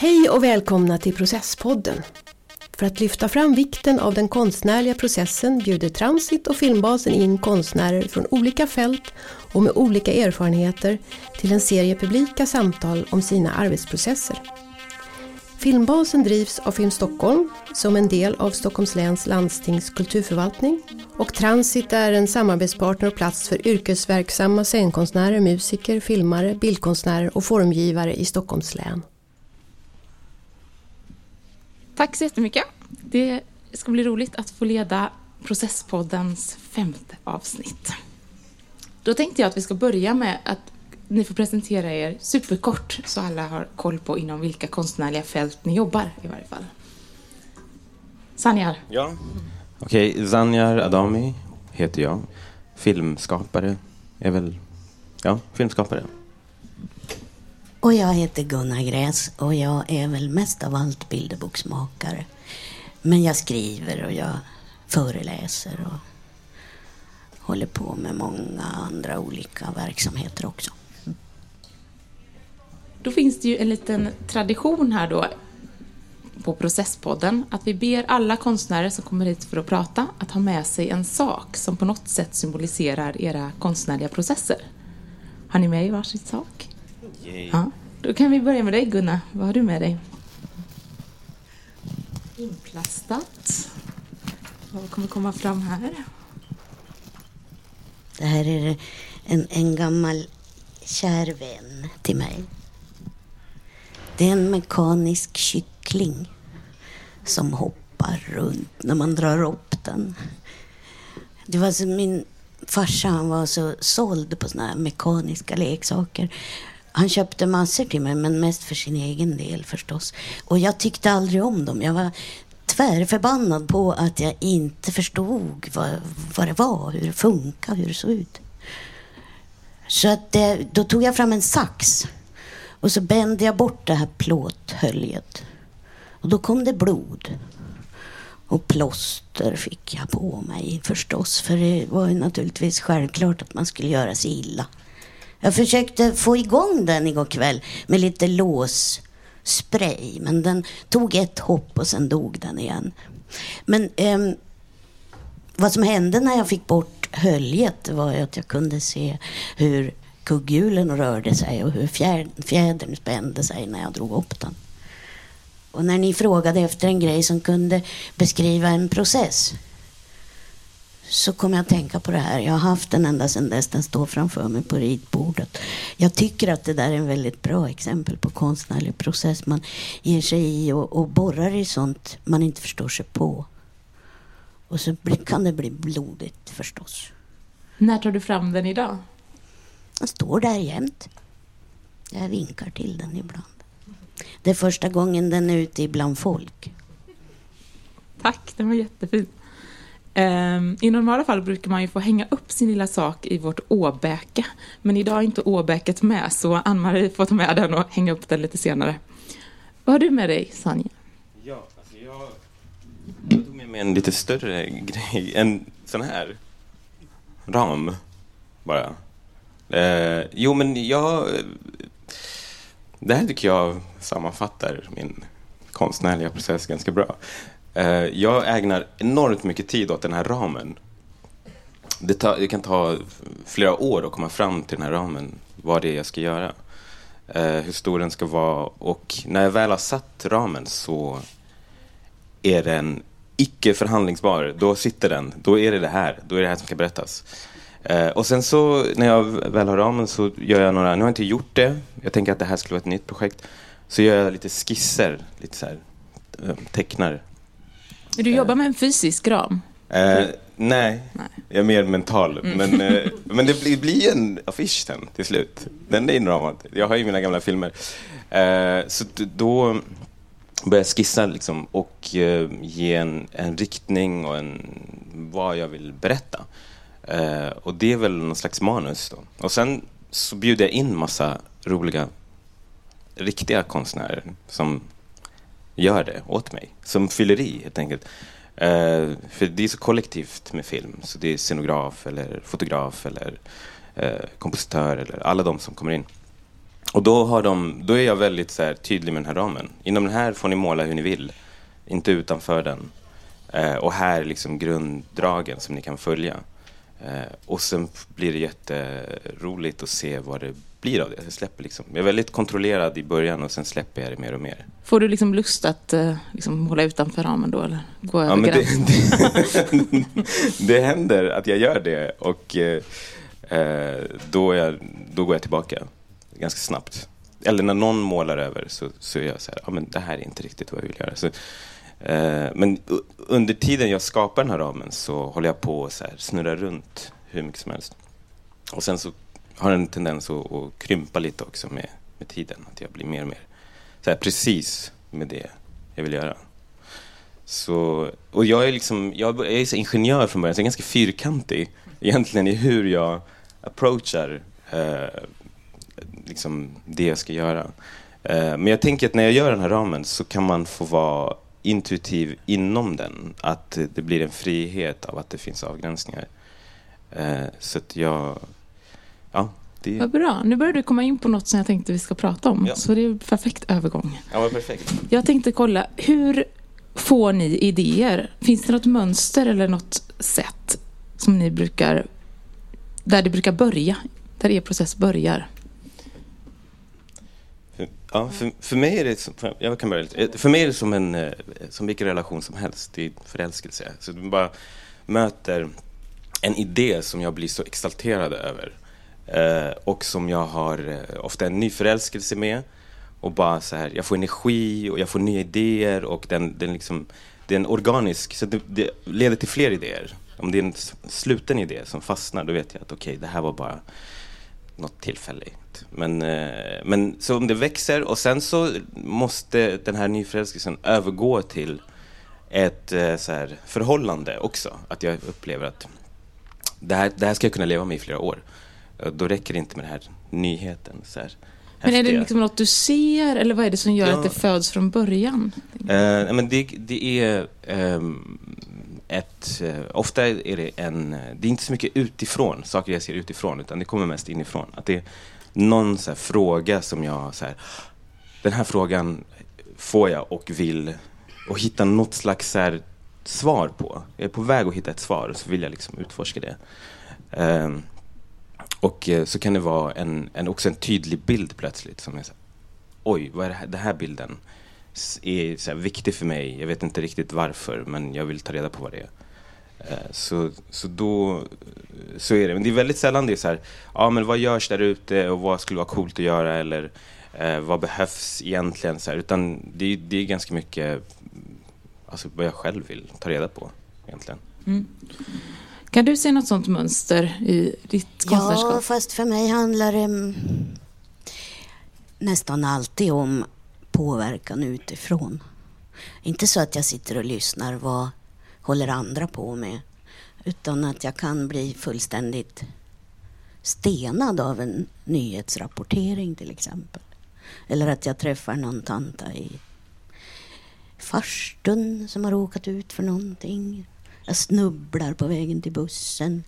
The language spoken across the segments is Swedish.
Hej och välkomna till Processpodden. För att lyfta fram vikten av den konstnärliga processen bjuder Transit och Filmbasen in konstnärer från olika fält och med olika erfarenheter till en serie publika samtal om sina arbetsprocesser. Filmbasen drivs av Film Stockholm som en del av Stockholms läns landstings kulturförvaltning och Transit är en samarbetspartner och plats för yrkesverksamma scenkonstnärer, musiker, filmare, bildkonstnärer och formgivare i Stockholms län. Tack så jättemycket. Det ska bli roligt att få leda Processpoddens femte avsnitt. Då tänkte jag att vi ska börja med att ni får presentera er superkort så alla har koll på inom vilka konstnärliga fält ni jobbar i varje fall. Sanjar. Ja. Okej, okay, Zanjar Adami heter jag. Filmskapare är väl, ja, filmskapare. Och jag heter Gunnar Gräs och jag är väl mest av allt bilderboksmakare. Men jag skriver och jag föreläser och håller på med många andra olika verksamheter också. Då finns det ju en liten tradition här då på Processpodden att vi ber alla konstnärer som kommer hit för att prata att ha med sig en sak som på något sätt symboliserar era konstnärliga processer. Har ni med er varsin sak? Yay. Ja. Då kan vi börja med dig Gunnar. Vad har du med dig? Inplastat. Vad kommer komma fram här? Det här är en, en gammal kär vän till mig. Det är en mekanisk kyckling som hoppar runt när man drar upp den. Det var så min farsa han var så såld på såna här mekaniska leksaker. Han köpte massor till mig, men mest för sin egen del förstås. Och jag tyckte aldrig om dem. Jag var tvärförbannad på att jag inte förstod vad, vad det var, hur det funkade, hur det såg ut. Så att det, då tog jag fram en sax och så bände jag bort det här plåthöljet. Och då kom det blod. Och plåster fick jag på mig förstås. För det var ju naturligtvis självklart att man skulle göra sig illa. Jag försökte få igång den igår kväll med lite låsspray. Men den tog ett hopp och sen dog den igen. Men eh, vad som hände när jag fick bort höljet var att jag kunde se hur kugghjulen rörde sig och hur fjädern spände sig när jag drog upp den. Och när ni frågade efter en grej som kunde beskriva en process så kom jag att tänka på det här. Jag har haft den ända sedan dess. Den står framför mig på ritbordet. Jag tycker att det där är en väldigt bra exempel på konstnärlig process. Man ger sig i och, och borrar i sånt man inte förstår sig på. Och så kan det bli blodigt förstås. När tar du fram den idag? Den står där jämt. Jag vinkar till den ibland. Det är första gången den är ute ibland folk. Tack, den var jättefin. Ehm, I normala fall brukar man ju få hänga upp sin lilla sak i vårt åbäke. Men idag är inte åbäket med, så Ann-Marie får ta med den och hänga upp den lite senare. Vad har du med dig, Sanja? Ja, alltså jag, jag tog med mig en lite större grej. En sån här ram, bara. Eh, jo, men jag... Det här tycker jag sammanfattar min konstnärliga process ganska bra. Eh, jag ägnar enormt mycket tid åt den här ramen. Det, tar, det, kan ta flera år att komma fram till den här ramen, vad det är jag ska göra. Eh, hur stor den ska vara och när jag väl har satt ramen så är den icke förhandlingsbar. Då sitter den, då är det det här, då är det det här som ska berättas. Eh, och sen så när jag väl har ramen så gör jag några, nu har jag inte gjort det, jag tänker att det här skulle vara ett nytt projekt. Så gör jag lite skisser, lite så här, eh, tecknar du jobbar med en fysisk ram? Eh, nej. nej, jag är mer mental. Mm. Men, eh, men det blir, blir en affisch sen till slut. Den är inramad. Jag har ju mina gamla filmer. Eh, så då börjar jag skissa liksom, och eh, ge en, en riktning och en, vad jag vill berätta. Eh, och det är väl någon slags manus. Då. Och sen så bjuder jag in massa roliga, riktiga konstnärer som gör det åt mig. Som fyller i helt enkelt. Uh, för det är så kollektivt med film. Så det är scenograf eller fotograf eller uh, kompositör eller alla de som kommer in. och då, har de, då är jag väldigt så här, tydlig med den här ramen. Inom den här får ni måla hur ni vill, inte utanför den. Uh, och här är liksom grunddragen som ni kan följa. Och sen blir det jätteroligt att se vad det blir av det. Jag, släpper liksom. jag är väldigt kontrollerad i början och sen släpper jag det mer och mer. Får du liksom lust att eh, liksom måla utanför ramen då? Eller gå över Ja, men det, gränsen? det, det händer att jag gör det och eh, eh, då, jag, då går jag tillbaka ganska snabbt. Eller när någon målar över så, så är jag så här, ja, men det här är inte riktigt vad jag vill göra. Så, eh, men under tiden jag skapar den här ramen så håller jag på och så här, snurra runt hur mycket som helst. Och sen så har en tendens att, att krympa lite också med, med tiden. Att jag blir mer och mer så här, precis med det jag vill göra. Så, och jag är liksom, jag är så ingenjör från början, så jag är ganska fyrkantig egentligen i hur jag approachar eh, liksom det jag ska göra. Eh, men jag tänker att när jag gör den här ramen så kan man få vara intuitiv inom den. Att det blir en frihet av att det finns avgränsningar. Eh, så att jag, ja, det Vad bra. Nu börjar du komma in på något som jag tänkte vi ska prata om. Ja. Så det är en perfekt övergång. ja, perfekt. Jag tänkte kolla, hur får ni idéer? Finns det något mönster eller något sätt som ni brukar, där det brukar börja? Där er process börjar? Ja, för, för mig är det som, jag kan börja lite. Eh, För mig är det som en eh, som vilken relation som helst. Det är förälskelse. Så du bara möter en idé som jag blir så exalterad över. Eh, och som jag har eh, ofta en ny förälskelse med. Och bara så här, jag får energi och jag får nya idéer och den, den liksom, det är en organisk, så det, det leder till fler idéer. Om det är en sluten idé som fastnar, då vet jag att okej, det här var bara något tillfälligt. Men, eh, men så om det växer och sen så måste den här nyförälskelsen övergå till ett så här, förhållande också. Att jag upplever att det här, det här ska jag kunna leva med i flera år. Eh, Då räcker det inte med den här nyheten. Så här, Men är det liksom något du ser eller vad är det som gör Ja. att det föds från början? Eh, men det, det är ehm, ett... eh, ofta är det en... eh, Det är inte så mycket utifrån, saker jag ser utifrån, utan det kommer mest inifrån. Att det är någon så fråga som jag... Så här, den här frågan får jag och vill och hitta något slags så här, svar på. Jag är på väg att hitta ett svar, så vill jag liksom utforska det. Och eh, så kan det vara en, en, också en tydlig bild plötsligt som är så här, oj, vad är det här, den här bilden? är så här viktig för mig. Jag vet inte riktigt varför, men jag vill ta reda på vad det är. Eh, Så, så då eh, så är det. Men det är väldigt sällan det är så här, ja men vad görs där ute och vad skulle vara coolt att göra eller eh, vad behövs egentligen? Så här, utan det, är- det är ganska mycket alltså, vad jag själv vill ta reda på egentligen. Mm. Kan du se något sånt mönster i ditt Ja, konstnärskap? fast för mig handlar det nästan alltid om påverkan utifrån. Inte så att jag sitter och lyssnar vad håller andra på med. Utan att jag kan bli fullständigt stenad av en nyhetsrapportering till exempel. Eller att jag träffar någon tanta i farstun som har råkat ut för någonting. Jag snubblar på vägen till bussen.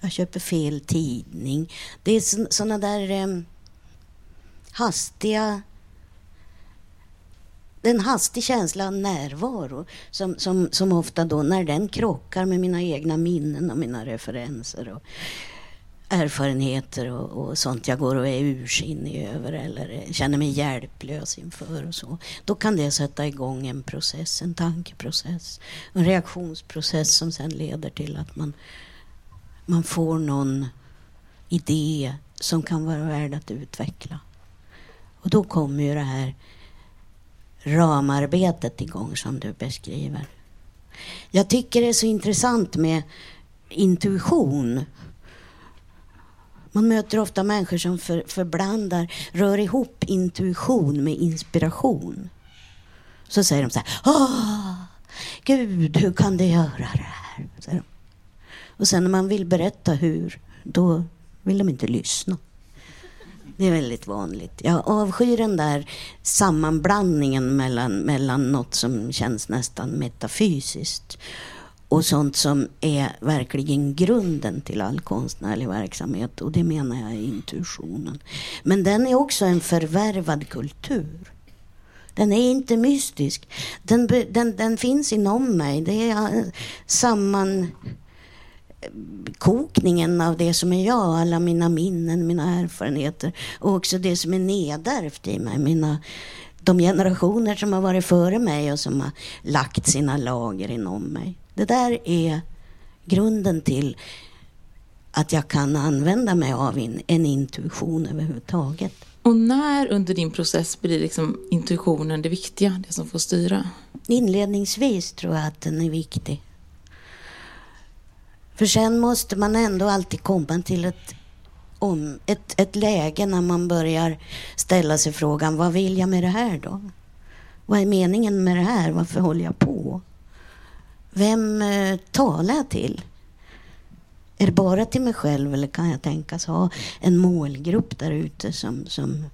Jag köper fel tidning. Det är sådana där eh, hastiga... Det är en hastig känsla av närvaro som, som, som ofta då, när den krockar med mina egna minnen och mina referenser och erfarenheter och, och sånt jag går och är ursinnig över eller känner mig hjälplös inför och så. Då kan det sätta igång en process, en tankeprocess, en reaktionsprocess som sen leder till att man man får någon idé som kan vara värd att utveckla. Och då kommer ju det här ramarbetet igång som du beskriver. Jag tycker det är så intressant med intuition. Man möter ofta människor som för, förblandar, rör ihop intuition med inspiration. Så säger de så här, Åh, Gud, hur kan det göra det här? Säger de. Och sen när man vill berätta hur, då vill de inte lyssna. Det är väldigt vanligt. Jag avskyr den där sammanblandningen mellan, mellan något som känns nästan metafysiskt och sånt som är verkligen grunden till all konstnärlig verksamhet. Och det menar jag är intuitionen. Men den är också en förvärvad kultur. Den är inte mystisk. Den, den, den finns inom mig. Det är eh, samman eh, kokningen av det som är jag, alla mina minnen, mina erfarenheter och också det som är nedärvt i mig. Mina, de generationer som har varit före mig och som har lagt sina lager inom mig. Det där är grunden till att jag kan använda mig av en, intuition överhuvudtaget. Och när under din process blir liksom intuitionen det viktiga, det som får styra? Inledningsvis tror jag att den är viktig. För sen måste man ändå alltid komma till ett, om, ett, ett läge när man börjar ställa sig frågan, vad vill jag med det här då? Vad är meningen med det här? Varför håller jag på? Vem eh, talar jag till? Är det bara till mig själv eller kan jag tänkas ha en målgrupp där ute som, som,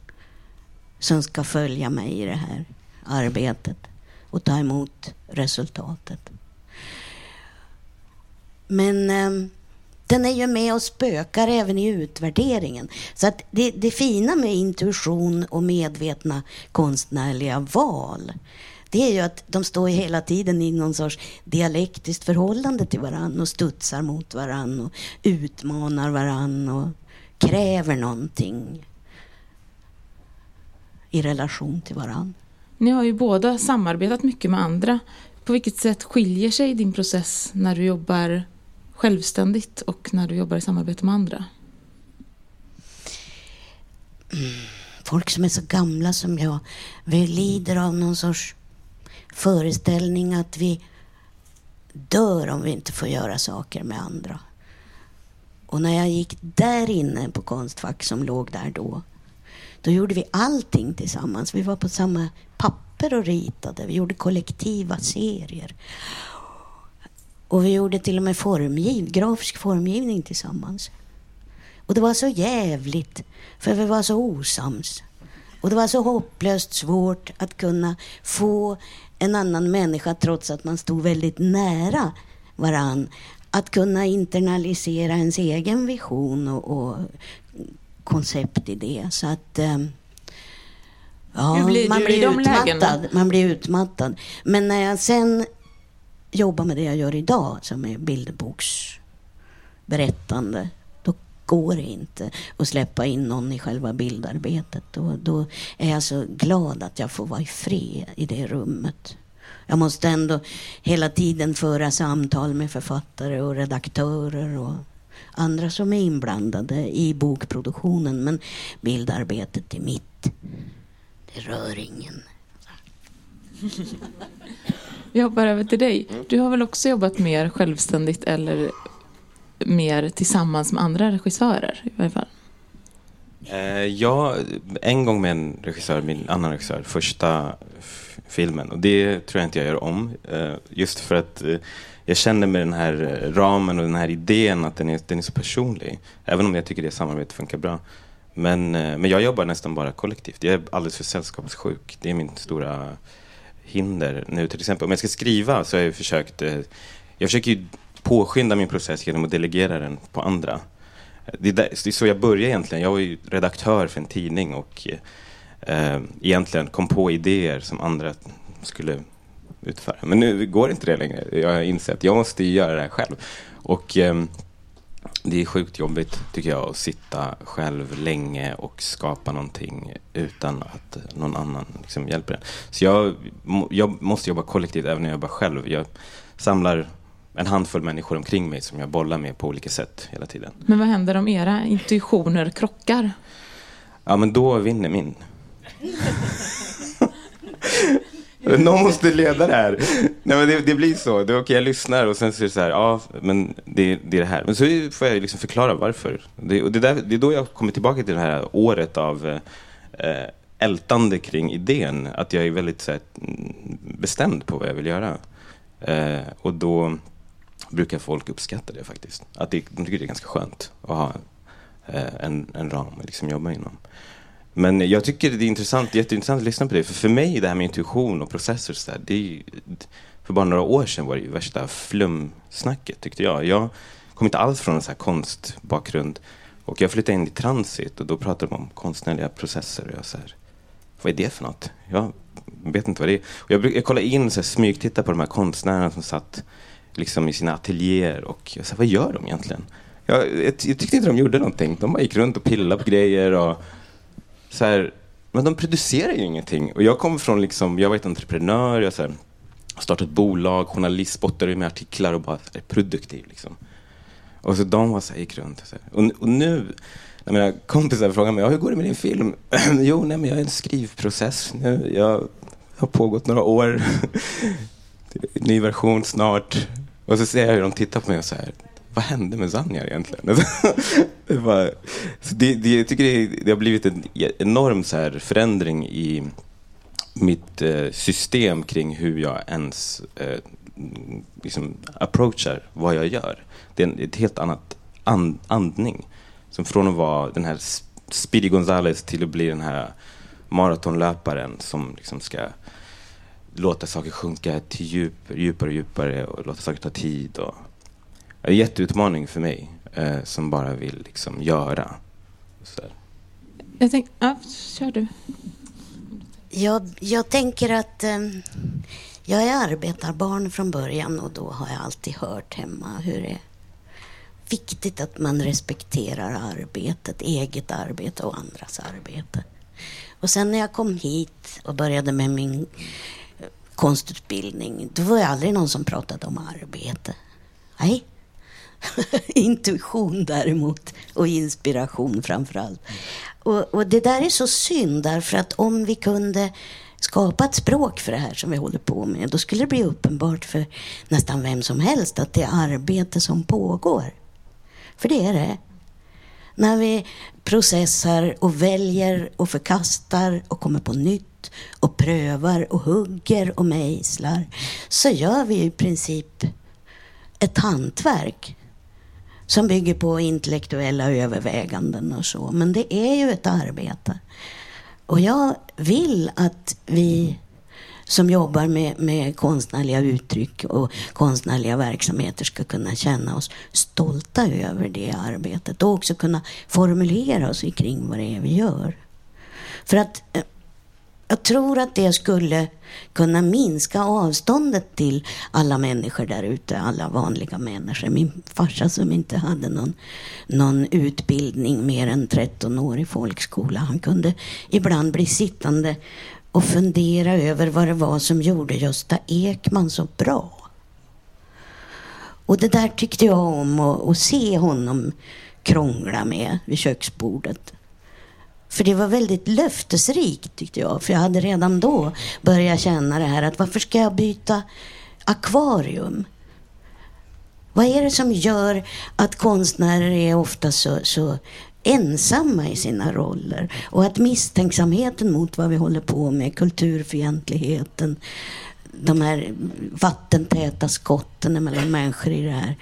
som ska följa mig i det här arbetet och ta emot resultatet? Men eh, den är ju med och spökar även i utvärderingen. Så att det, det fina med intuition och medvetna konstnärliga val det är ju att de står hela tiden i någon sorts dialektiskt förhållande till varann och studsar mot varann och utmanar varann och kräver någonting i relation till varann. Ni har ju båda samarbetat mycket med andra. På vilket sätt skiljer sig din process när du jobbar självständigt och när du jobbar i samarbete med andra? Folk som är så gamla som jag, vi lider av någon sorts föreställning att vi dör om vi inte får göra saker med andra. Och när jag gick där inne på Konstfack som låg där då, då gjorde vi allting tillsammans. Vi var på samma papper och ritade. Vi gjorde kollektiva serier. Och vi gjorde till och med formgiv, grafisk formgivning tillsammans. Och det var så jävligt, för vi var så osams. Och det var så hopplöst svårt att kunna få en annan människa, trots att man stod väldigt nära varann, att kunna internalisera ens egen vision och, och koncept i det. Så att... Eh, ja, blir man blir utmattad. Lägena? Man blir utmattad. Men när jag sen jobbar med det jag gör idag, som är bilderboksberättande, går inte att släppa in någon i själva bildarbetet. Då, då är jag så glad att jag får vara i fred i det rummet. Jag måste ändå hela tiden föra samtal med författare och redaktörer och andra som är inblandade i bokproduktionen. Men bildarbetet är mitt. Det rör ingen. Vi hoppar över till dig. Du har väl också jobbat mer självständigt eller mer tillsammans med andra regissörer i varje fall? Eh, ja, en gång med en regissör, min annan regissör, första filmen. Och det tror jag inte jag gör om. Eh, just för att eh, jag känner med den här eh, ramen och den här idén att den är, den är så personlig. Även om jag tycker det samarbetet funkar bra. Men, eh, men jag jobbar nästan bara kollektivt. Jag är alldeles för sällskapssjuk. Det är min stora hinder nu till exempel. Om jag ska skriva så har jag försökt, eh, jag försöker ju påskynda min process genom att delegera den på andra. Det är, där, det är så jag började egentligen. Jag var ju redaktör för en tidning och eh, egentligen kom på idéer som andra skulle utföra. Men nu går inte det längre. Jag har insett att jag måste göra det här själv. Och eh, det är sjukt jobbigt tycker jag att sitta själv länge och skapa någonting utan att någon annan liksom hjälper en. Så jag, jag måste jobba kollektivt även när jag jobbar själv. Jag samlar en handfull människor omkring mig som jag bollar med på olika sätt hela tiden. Men vad händer om era intuitioner krockar? Ja, men då vinner min. Någon måste leda det här. Nej, men det, det blir så. Det, okay, jag lyssnar och sen så är det så här, ja, men det, det är det här. Men så får jag liksom förklara varför. Det, och det, där, det är då jag kommer tillbaka till det här året av eh, ältande kring idén. Att jag är väldigt så här, bestämd på vad jag vill göra. Eh, och då brukar folk uppskatta det faktiskt. Att det, de tycker det är ganska skönt att ha eh, en, en ram att liksom jobba inom. Men jag tycker det är intressant, jätteintressant att lyssna på det. För för mig, det här med intuition och processer, så där, det är, för bara några år sedan var det ju värsta flumsnacket tyckte jag. Jag kom inte alls från en så här konstbakgrund. Och jag flyttade in i Transit och då pratade de om konstnärliga processer. Och jag så här, vad är det för något? Jag vet inte vad det är. Och jag, jag kollade in, så här, smygtittade på de här konstnärerna som satt liksom, i sina ateljéer och jag sa, vad gör de egentligen? Jag, jag, jag tyckte inte de gjorde någonting. De bara gick runt och pillade på grejer och så här, men de producerar ju ingenting. Och jag kommer från, liksom, jag var ett entreprenör, jag så här, startat ett bolag, journalist, spottade med artiklar och bara är produktiv. Liksom. Och så de var så här, gick runt. Så och, och, nu, när mina kompisar frågar mig, hur går det med din film? jo, nej, men jag är i en skrivprocess nu. Jag har pågått några år. Ny version snart. Och så ser jag hur de tittar på mig och så här, vad hände med Zanjar egentligen? Alltså, det, bara, det, det, jag tycker det, det, har blivit en enorm så här förändring i mitt eh, system kring hur jag ens eh, liksom approachar vad jag gör. Det är en, ett helt annat and, andning. Som från att vara den här Speedy Gonzales till att bli den här maratonlöparen som liksom ska låta saker sjunka till djup, djupare och djupare och låta saker ta tid. Och, det är en jätteutmaning för mig eh, som bara vill liksom göra. Så. Jag tänkte, ja, kör du. Jag, jag tänker att eh, jag är arbetarbarn från början och då har jag alltid hört hemma hur det är viktigt att man respekterar arbetet, eget arbete och andras arbete. Och sen när jag kom hit och började med min konstutbildning, då var det aldrig någon som pratade om arbete. Nej. Intuition däremot och inspiration framför allt. Och, och, det där är så synd därför att om vi kunde skapa ett språk för det här som vi håller på med, då skulle det bli uppenbart för nästan vem som helst att det är arbete som pågår. För det är det. När vi processar och väljer och förkastar och kommer på nytt och prövar och hugger och mejslar så gör vi i princip ett hantverk som bygger på intellektuella överväganden och så. Men det är ju ett arbete. Och jag vill att vi som jobbar med, med konstnärliga uttryck och konstnärliga verksamheter ska kunna känna oss stolta över det arbetet och också kunna formulera oss kring vad det är vi gör. För att eh, jag tror att det skulle kunna minska avståndet till alla människor där ute, alla vanliga människor. Min farsa som inte hade någon, någon utbildning mer än 13 år i folkskola, han kunde ibland bli sittande och fundera över vad det var som gjorde Gösta Ekman så bra. Och det där tyckte jag om att, att se honom krångla med vid köksbordet. För det var väldigt löftesrikt tyckte jag. För jag hade redan då börjat känna det här att varför ska jag byta akvarium? Vad är det som gör att konstnärer är ofta så, så ensamma i sina roller? Och att misstänksamheten mot vad vi håller på med, kulturfientligheten, de här vattentäta skotten mellan människor i det här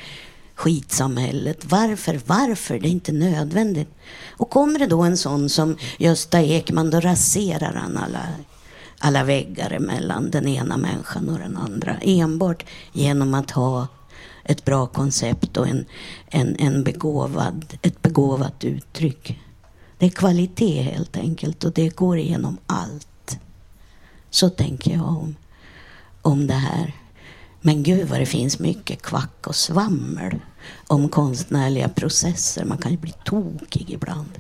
skitsamhället. Varför? Varför? Det är inte nödvändigt. Och kommer det då en sån som Gösta Ekman, då raserar han alla, alla väggar mellan den ena människan och den andra. Enbart genom att ha ett bra koncept och en, en, en begåvad, ett begåvat uttryck. Det är kvalitet helt enkelt och det går igenom allt. Så tänker jag om, om det här. Men gud vad det finns mycket kvack och svammel om konstnärliga processer. Man kan ju bli tokig ibland.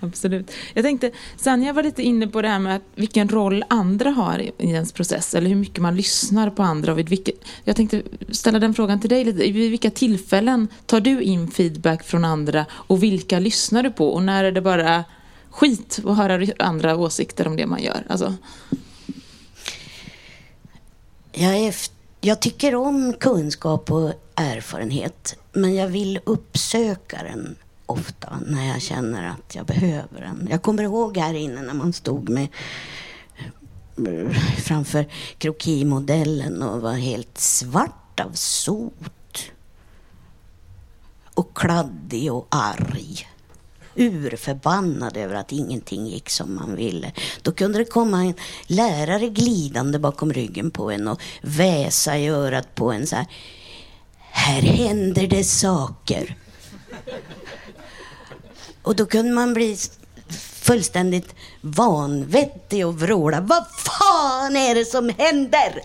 Absolut. Jag tänkte, Sanja var lite inne på det här med att vilken roll andra har i ens process, eller hur mycket man lyssnar på andra. Och vid vilket, jag tänkte ställa den frågan till dig lite. Vid vilka tillfällen tar du in feedback från andra och vilka lyssnar du på? Och när är det bara skit att höra andra åsikter om det man gör? Alltså. Jag, är, jag tycker om kunskap och erfarenhet, men jag vill uppsöka den ofta när jag känner att jag behöver den. Jag kommer ihåg här inne när man stod med eh, framför krokimodellen och var helt svart av sot. Och kladdig och arg urförbannad över att ingenting gick som man ville. Då kunde det komma en lärare glidande bakom ryggen på en och väsa i örat på en så här. Här händer det saker. Och då kunde man bli fullständigt vanvettig och vråla. Vad fan är det som händer?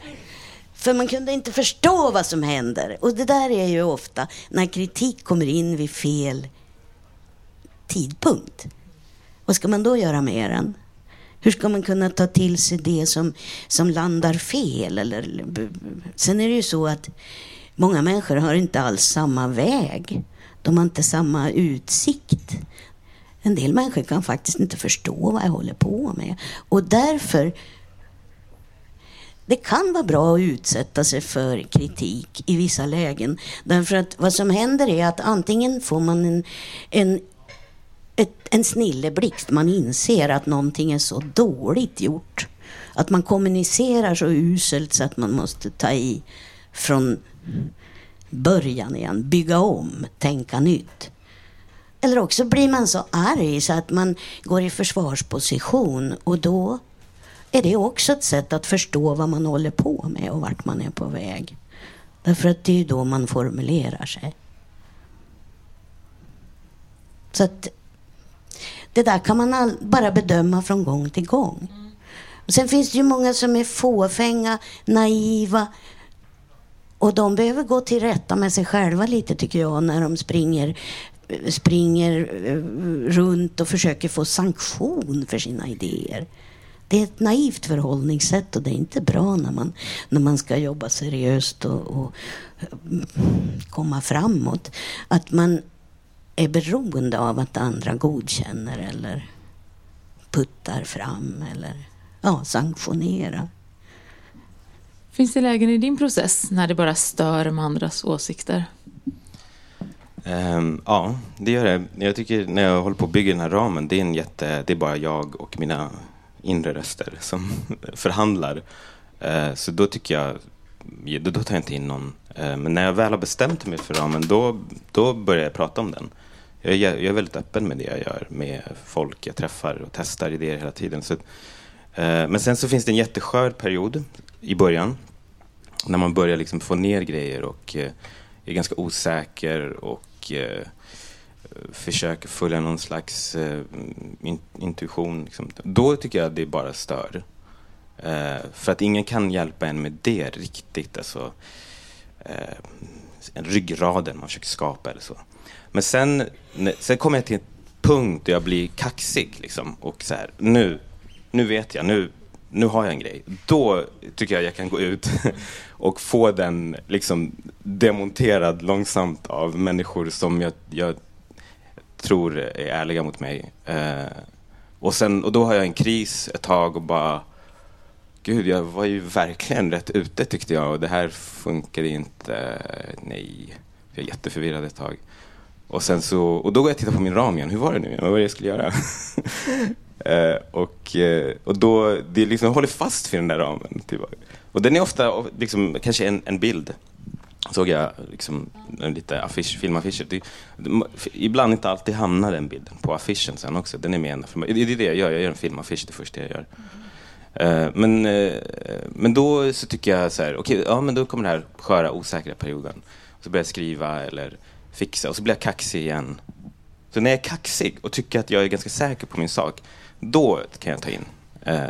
För man kunde inte förstå vad som händer. Och det där är ju ofta när kritik kommer in vid fel tidpunkt. Vad ska man då göra med den? Hur ska man kunna ta till sig det som, som landar fel? Eller, sen är det ju så att många människor har inte alls samma väg. De har inte samma utsikt. En del människor kan faktiskt inte förstå vad jag håller på med. Och därför det kan vara bra att utsätta sig för kritik i vissa lägen. Därför att vad som händer är att antingen får man en, en, ett, en snilleblixt, man inser att någonting är så dåligt gjort. Att man kommunicerar så uselt så att man måste ta i från början igen, bygga om, tänka nytt. Eller också blir man så arg så att man går i försvarsposition och då är det också ett sätt att förstå vad man håller på med och vart man är på väg. Därför att det är då man formulerar sig. Så att det där kan man all, bara bedöma från gång till gång. Sen finns det ju många som är fåfänga, naiva och de behöver gå till rätta med sig själva lite tycker jag när de springer springer eh, runt och försöker få sanktion för sina idéer. Det är ett naivt förhållningssätt och det är inte bra när man, när man ska jobba seriöst och, och eh, komma framåt. Att man är beroende av att andra godkänner eller puttar fram eller ja, sanktionerar. Finns det lägen i din process när det bara stör med andras åsikter? Um, ja, det gör det. Jag tycker när jag håller på att bygga den här ramen, det är, en jätte, det är bara jag och mina inre röster som förhandlar. Uh, så då tycker jag, då, då tar jag inte in någon. Uh, men när jag väl har bestämt mig för ramen, då, då börjar jag prata om den. Jag är, jag är väldigt öppen med det jag gör med folk jag träffar och testar idéer hela tiden. Så, eh, men sen så finns det en jätteskör period i början när man börjar liksom få ner grejer och eh, är ganska osäker och eh, försöker följa någon slags eh, in, intuition. Liksom. Då tycker jag att det bara stör. Eh, för att ingen kan hjälpa en med det riktigt. Alltså, eh, en ryggraden man försöker skapa eller så. Men sen, sen kommer jag till en punkt där jag blir kaxig. Liksom, och så här, nu, nu vet jag, nu, nu har jag en grej. Då tycker jag jag kan gå ut och få den liksom demonterad långsamt av människor som jag, jag tror är ärliga mot mig. Eh, och, sen, och då har jag en kris ett tag och bara Gud, jag var ju verkligen rätt ute tyckte jag och det här funkar inte. Nej, jag är jätteförvirrad ett tag. Och, sen så, och då går jag och tittar på min ram igen. Hur var det nu? Vad var det jag skulle göra? eh, och, eh, och då, det liksom, jag håller fast vid den där ramen. Typ. Och den är ofta liksom, kanske en, en bild. Såg jag liksom, lite affisch, filmaffischer. Det, ibland inte alltid hamnar den bilden på affischen sen också. Den är med ända Det är det jag gör, jag gör en filmaffisch det första jag gör. Mm. men, uh, men då så tycker jag så här, okej, okay, ja men då kommer den här sköra, osäkra perioden. Så börjar jag skriva eller fixa och så blir jag kaxig igen. Så när jag är kaxig och tycker att jag är ganska säker på min sak, då kan jag ta in. Uh,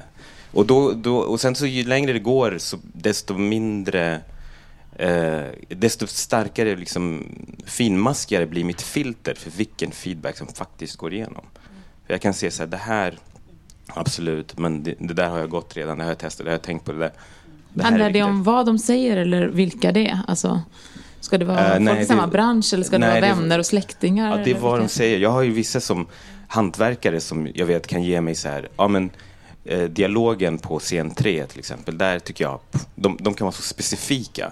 och, då, då, och sen så ju längre det går, så desto mindre eh, desto starkare, liksom, finmaskigare blir mitt filter för vilken feedback som faktiskt går igenom. För jag kan se så här, det här, absolut, men det, det, där har jag gått redan, det har jag testat, det har jag tänkt på det där. Det Handlar det om vad de säger eller vilka det är? Alltså, ska det vara uh, folk i samma bransch eller ska nej, det vara vänner och släktingar? Ja, det är vad de säger. Jag har ju vissa som hantverkare som jag vet kan ge mig så här, ja men eh, dialogen på scen 3 till exempel, där tycker jag, de, de kan vara så specifika.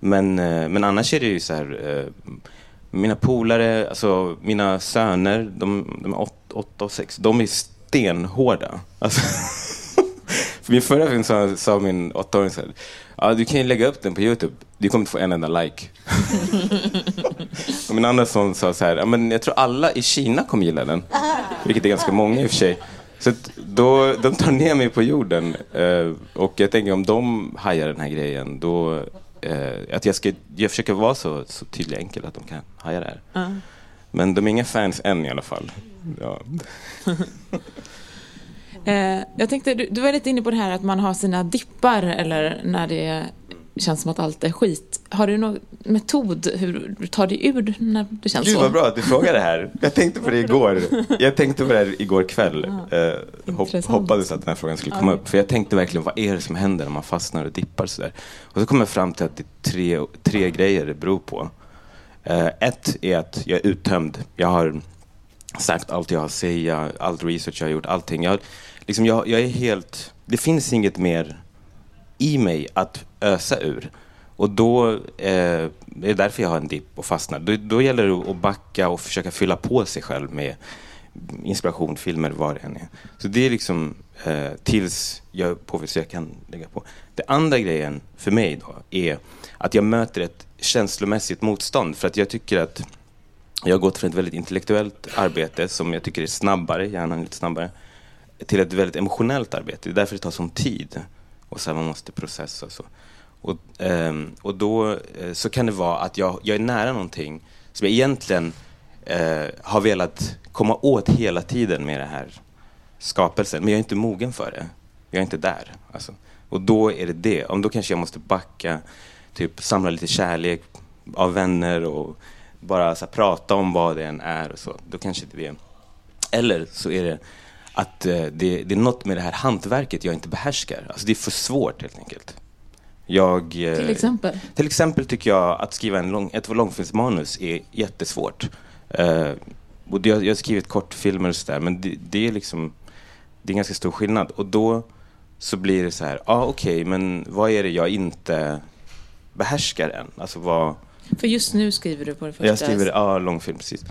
Men, eh, men annars är det ju så här, eh, mina polare, alltså mina söner, de, de är åt, åtta och sex, de är stenhårda. Alltså, För min förra film sa, sa min åttaåring så här, ja du kan ju lägga upp den på Youtube, du kommer inte få en enda like. och min andra son sa så här, ja, men jag tror alla i Kina kommer gilla den. Vilket är ganska många i och för sig. Så då, de tar ner mig på jorden. Eh, och jag tänker om de hajar den här grejen, då eh, att jag, ska, jag försöker vara så, så tydlig och enkel att de kan haja det här. Uh. Men de är inga fans än i alla fall. Ja. Eh, jag tänkte, du, du var lite inne på det här att man har sina dippar eller när det känns som att allt är skit. Har du någon metod hur du tar dig ur när det känns Gud, så? vad bra att du frågar det här. Jag tänkte på det igår. Jag tänkte på det här igår kväll. Ja, eh, hopp, hoppades att den här frågan skulle komma Ja. upp. För jag tänkte verkligen, vad är det som händer när man fastnar och dippar sådär? Och så kom jag fram till att det är tre, tre grejer det beror på. Eh, ett är att jag är uttömd. Jag har sagt allt jag har att säga, allt research jag har gjort, allting. Jag, liksom, jag, jag är helt... Det finns inget mer i mig att ösa ur. Och då eh, är det därför jag har en dipp och fastnar. Då, då gäller det att backa och försöka fylla på sig själv med inspiration, filmer, vad det än är. Så det är liksom eh, tills jag påvisar jag kan lägga på. Det andra grejen för mig då är att jag möter ett känslomässigt motstånd för att jag tycker att jag har gått från ett väldigt intellektuellt arbete som jag tycker är snabbare, Hjärnan är lite snabbare, till ett väldigt emotionellt arbete. Det är därför det tar sån tid. Och så här, man måste processa och så. Och, ehm, och då eh, så kan det vara att jag, jag är nära någonting som jag egentligen eh, har velat komma åt hela tiden med det här skapelsen. Men jag är inte mogen för det. Jag är inte där. Alltså. Och då är det det. Om då kanske jag måste backa, typ samla lite kärlek av vänner och bara så här, prata om vad det än är och så. Då kanske inte det är... Eller så är det att eh, det, det är något med det här hantverket jag inte behärskar. Alltså det är för svårt helt enkelt. Jag, eh, Till exempel? till exempel tycker jag att skriva en lång, ett långfilmsmanus är jättesvårt. Uh, och jag, jag har skrivit kortfilmer och sådär, men det, det är liksom det är en ganska stor skillnad. Och då så blir det så här, ja ah, okej, men vad är det jag inte behärskar än? Alltså vad... För just nu skriver du på det första. Jag skriver, ja, långfilm precis.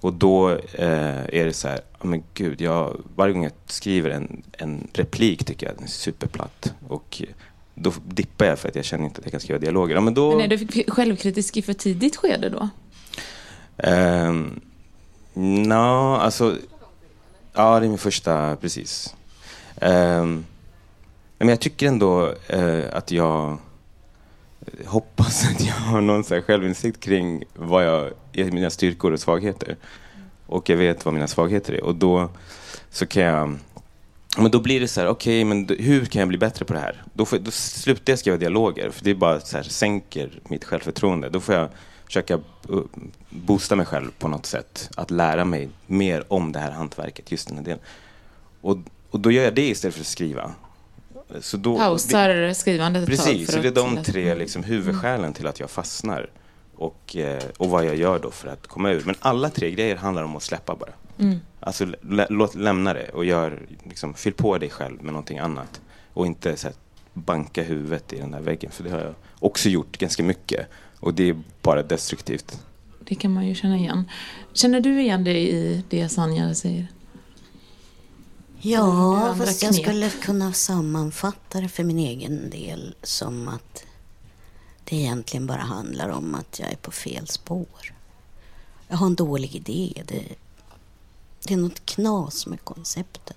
Och då eh, är det så här, men gud, jag, varje gång jag skriver en, en replik tycker jag den är superplatt. Och eh, då dippar jag för att jag känner inte att jag kan skriva dialoger. Ja, men då, Men är du självkritisk i för tidigt skede då? Ehm, Nå, alltså... Ja, det är min första, precis. Ehm, men jag tycker ändå eh, att jag hoppas att jag har någon så här självinsikt kring vad jag mina styrkor och svagheter. Och jag vet vad mina svagheter är. Och då så kan jag... Men då blir det så här, okej, men hur kan jag bli bättre på det här? Då, får, då slutar jag skriva dialoger, för det är bara så här, sänker mitt självförtroende. Då får jag försöka uh, boosta mig själv på något sätt. Att lära mig mer om det här hantverket, just den här delen. Och, och då gör jag det istället för att skriva. Så då, Pausar skrivandet ett tag Precis, för så det är de tre liksom, huvudskälen till att jag fastnar. Och, eh, och vad jag gör då för att komma ur. Men alla tre grejer handlar om att släppa bara. Mm. Alltså lä, låt, lämna det och gör, liksom, fyll på dig själv med någonting annat. Och inte så här, banka huvudet i den där väggen. För det har jag också gjort ganska mycket. Och det är bara destruktivt. Det kan man ju känna igen. Känner du igen dig i det Sanja säger? Ja, fast jag knep. skulle kunna sammanfatta det för min egen del som att det egentligen bara handlar om att jag är på fel spår. Jag har en dålig idé. Det, det är något knas med konceptet.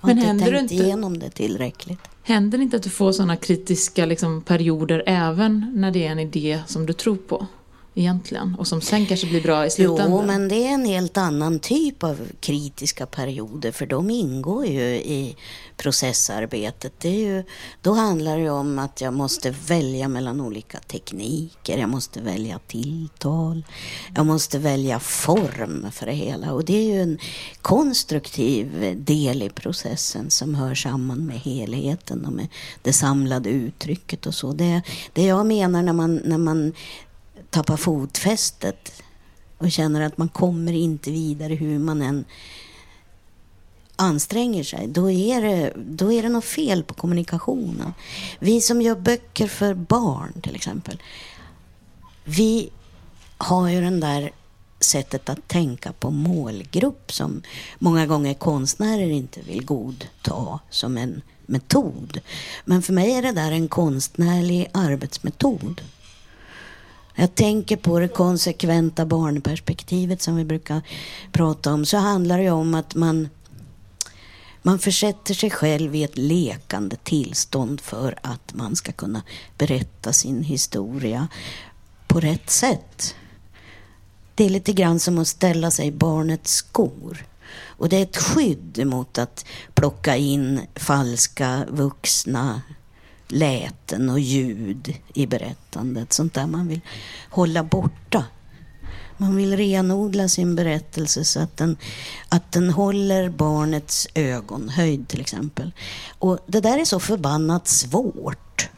Jag har Men inte händer tänkt inte- igenom det tillräckligt. Händer det inte att du får sådana kritiska liksom, perioder även när det är en idé som du tror på? Egentligen. Och som sen kanske blir bra i slutändan. Jo, men det är en helt annan typ av kritiska perioder för de ingår ju i processarbetet. Det är ju, då handlar det ju om att jag måste välja mellan olika tekniker, jag måste välja tilltal, jag måste välja form för det hela. Och det är ju en konstruktiv del i processen som hör samman med helheten och med det samlade uttrycket och så. Det, det jag menar när man, när man tappar fotfästet och känner att man kommer inte vidare hur man än anstränger sig, då är, det, då är det något fel på kommunikationen. Vi som gör böcker för barn till exempel, vi har ju den där sättet att tänka på målgrupp som många gånger konstnärer inte vill godta som en metod. Men för mig är det där en konstnärlig arbetsmetod. Jag tänker på det konsekventa barnperspektivet som vi brukar prata om. Så handlar det om att man, man försätter sig själv i ett lekande tillstånd för att man ska kunna berätta sin historia på rätt sätt. Det är lite grann som att ställa sig i barnets skor. Och det är ett skydd mot att plocka in falska vuxna läten och ljud i berättandet. Sånt där man vill hålla borta. Man vill renodla sin berättelse så att den, att den håller barnets ögonhöjd till exempel. Och det där är så förbannat svårt.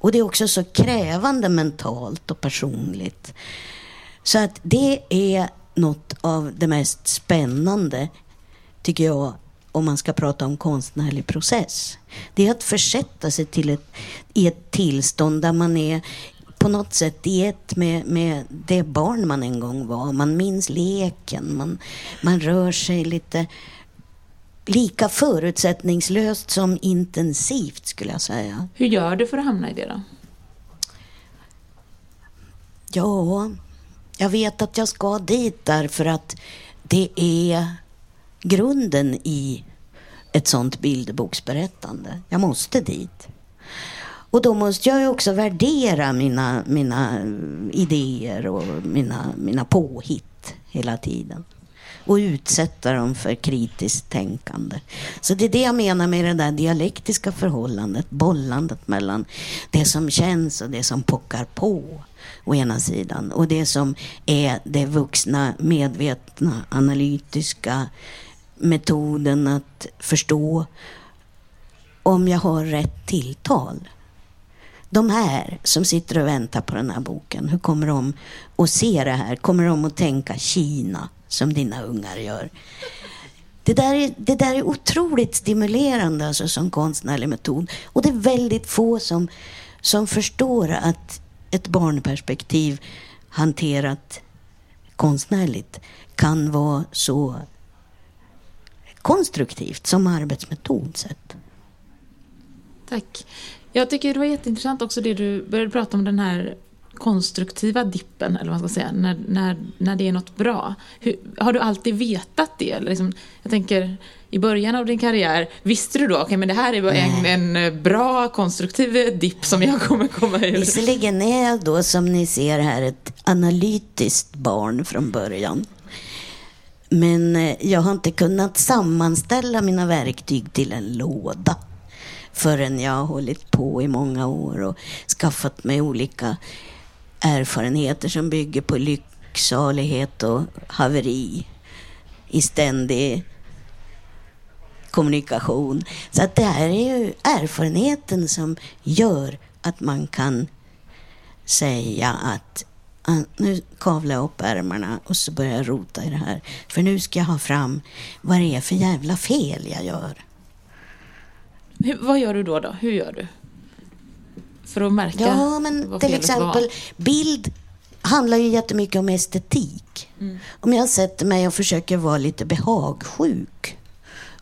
Och det är också så krävande mentalt och personligt. Så att det är något av det mest spännande, tycker jag, om man ska prata om konstnärlig process. Det är att försätta sig till ett, i ett tillstånd där man är på något sätt i ett med, med det barn man en gång var. Man minns leken, man, man rör sig lite lika förutsättningslöst som intensivt skulle jag säga. Hur gör du för att hamna i det då? Ja, jag vet att jag ska dit därför att det är grunden i ett sånt bilderboksberättande. Jag måste dit. Och då måste jag ju också värdera mina, mina idéer och mina, mina påhitt hela tiden. Och utsätta dem för kritiskt tänkande. Så det är det jag menar med det där dialektiska förhållandet, bollandet mellan det som känns och det som pockar på å ena sidan och det som är det vuxna, medvetna, analytiska metoden att förstå om jag har rätt tilltal. De här som sitter och väntar på den här boken, hur kommer de att se det här? Kommer de att tänka Kina som dina ungar gör? Det där, är, det där är otroligt stimulerande alltså, som konstnärlig metod. Och det är väldigt få som, som förstår att ett barnperspektiv hanterat konstnärligt kan vara så konstruktivt som arbetsmetod sett. Tack. Jag tycker det var jätteintressant också det du började prata om den här konstruktiva dippen, eller vad man ska säga, när, när, när det är något bra. Hur, har du alltid vetat det? Eller liksom, jag tänker, i början av din karriär, visste du då, okej okay, men det här är en, en eh, bra konstruktiv dipp som jag kommer komma ur? Visserligen är jag då, som ni ser här, ett analytiskt barn från början. Men eh, jag har inte kunnat sammanställa mina verktyg till en låda förrän jag har hållit på i många år och skaffat mig olika erfarenheter som bygger på lycksalighet och haveri i ständig kommunikation. Så att det här är ju erfarenheten som gör att man kan säga att nu kavlar jag upp ärmarna och så börjar jag rota i det här. För nu ska jag ha fram vad det är för jävla fel jag gör. Hur, vad gör du då, då? Hur gör du? För att märka Ja, men till exempel var. bild handlar ju jättemycket om estetik. Mm. Om jag sätter mig och försöker vara lite behagsjuk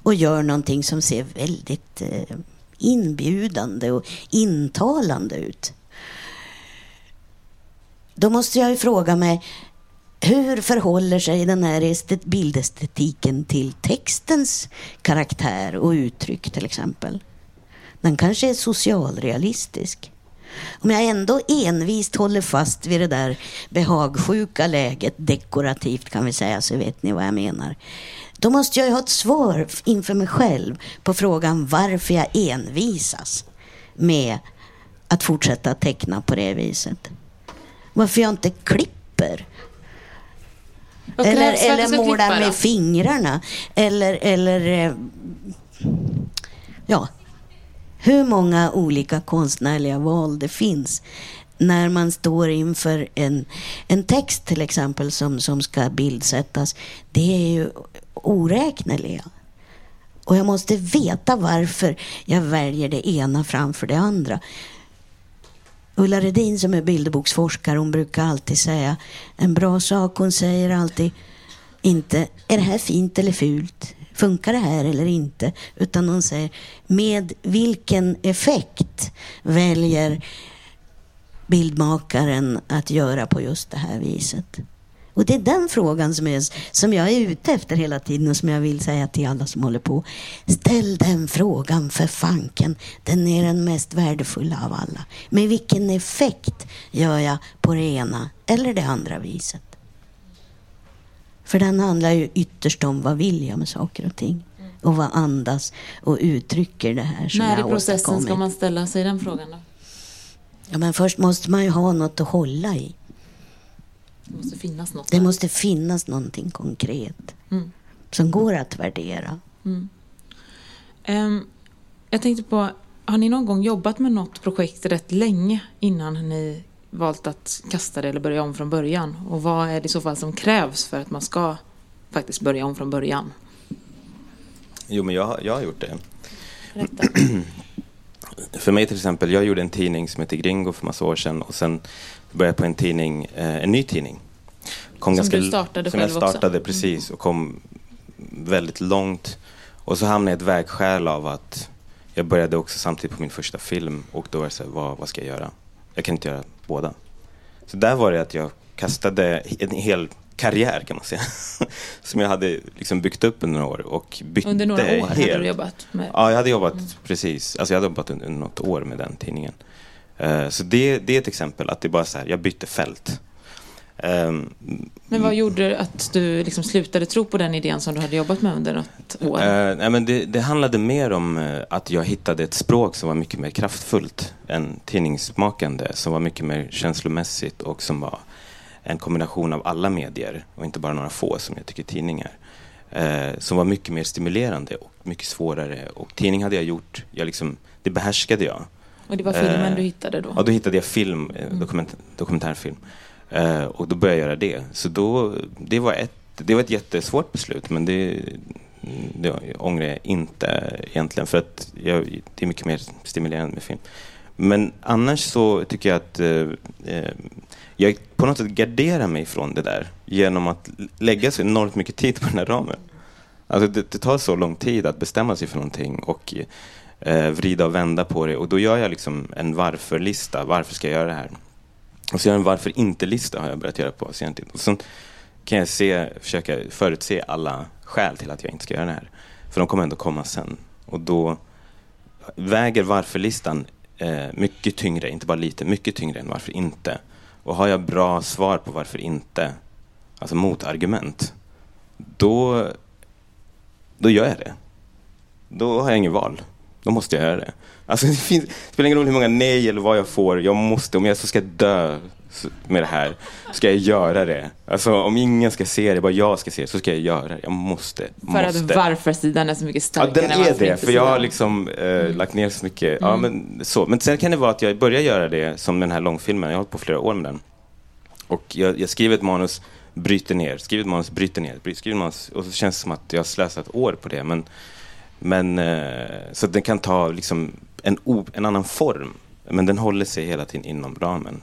och gör någonting som ser väldigt eh, inbjudande och intalande ut. Då måste jag ju fråga mig, hur förhåller sig den här bildestetiken till textens karaktär och uttryck till exempel? Den kanske är socialrealistisk. Om jag ändå envist håller fast vid det där behagsjuka läget, dekorativt kan vi säga, så vet ni vad jag menar. Då måste jag ju ha ett svar inför mig själv på frågan varför jag envisas med att fortsätta teckna på det viset. Varför jag inte klipper. Eller, eller målar med fingrarna. Eller, eller eh, ja, hur många olika konstnärliga val det finns när man står inför en, en text till exempel som, som ska bildsättas. Det är ju oräkneliga. Och jag måste veta varför jag väljer det ena framför det andra. Ulla Redin som är bilderboksforskare, hon brukar alltid säga en bra sak. Hon säger alltid inte är det här fint eller fult? funkar det här eller inte? Utan hon säger, med vilken effekt väljer bildmakaren att göra på just det här viset? Och det är den frågan som, är, som jag är ute efter hela tiden och som jag vill säga till alla som håller på. Ställ den frågan för fanken. Den är den mest värdefulla av alla. Med vilken effekt gör jag på det ena eller det andra viset? För den handlar ju ytterst om vad vill jag med saker och ting. Och vad andas och uttrycker det här som När i processen ska man ställa sig den frågan då? Ja, men först måste man ju ha något att hålla i. Det måste finnas något. Det där. måste finnas någonting konkret Mm. som går att värdera. Ehm, jag tänkte på, har ni någon gång jobbat med något projekt rätt länge innan ni valt att kasta det eller börja om från början? Och vad är det i så fall som krävs för att man ska faktiskt börja om från början? Jo, men jag, jag har gjort det. För mig till exempel, jag gjorde en tidning som heter Gringo för massa år sedan och sen började jag på en tidning, eh, en ny tidning. Kom Som du startade Som själv jag också? startade precis och kom väldigt långt. Och så hamnade jag i ett vägskäl av att jag började också samtidigt på min första film och då var det så här, vad, vad ska jag göra? Jag kan inte göra båda. Så där var det att jag kastade en hel karriär kan man säga. Som jag hade liksom byggt upp under några år och bytte Under några år hade helt. du jobbat med... Ja, jag hade jobbat precis. Alltså jag hade jobbat under något år med den tidningen. Eh, så det, det är ett exempel att det bara så här, jag bytte fält. Ehm, Men vad gjorde att du liksom slutade tro på den idén som du hade jobbat med under något år? Eh, nej, men det, det handlade mer om eh, att jag hittade ett språk som var mycket mer kraftfullt än tidningsmakande, som var mycket mer känslomässigt och som var en kombination av alla medier och inte bara några få som jag tycker tidningar. Eh, som var mycket mer stimulerande och mycket svårare. Och tidning hade jag gjort, jag liksom, det behärskade jag. Och det var filmen eh, du hittade då? Ja, då hittade jag film, eh, dokument, dokumentärfilm. Eh, och då började jag göra det. Så då, det var ett, det var ett jättesvårt beslut, men det, det ångrar jag inte egentligen. För att jag, det är mycket mer stimulerande med film. Men annars så tycker jag att eh, eh, jag på något sätt garderar mig från det där genom att lägga så enormt mycket tid på den här ramen. Alltså det, det tar så lång tid att bestämma sig för någonting och eh, vrida och vända på det. Och då gör jag liksom en varför-lista. Varför ska jag göra det här? Och så gör jag en varför inte-lista har jag börjat göra på senare tid. Och sen kan jag se, försöka förutse alla skäl till att jag inte ska göra det här. För de kommer ändå komma sen. Och då väger varför-listan eh, mycket tyngre, inte bara lite, mycket tyngre än varför inte. Och har jag bra svar på varför inte, alltså motargument, då, då gör jag det. Då har jag ingen val. Då måste jag göra det. Alltså det, finns, det spelar ingen roll hur många nej eller vad jag får. Jag måste, om jag så ska dö med det här, ska jag göra det. Alltså om ingen ska se det, bara jag ska se det, så ska jag göra det. Jag måste. För måste. att varför-sidan är så mycket Ja, starkare den än är det. För jag har liksom eh, lagt ner så mycket. Ja, men, så. men sen kan det vara att jag börjar göra det som den här långfilmen. Jag har hållit på flera år med den. Och jag, jag skriver ett manus, bryter ner. Skriver ett manus, bryter ner. Skriver ett manus, och så känns det som att jag har slösat år på det. Men, men, eh, så den kan ta liksom en, en annan form. Men den håller sig hela tiden inom ramen.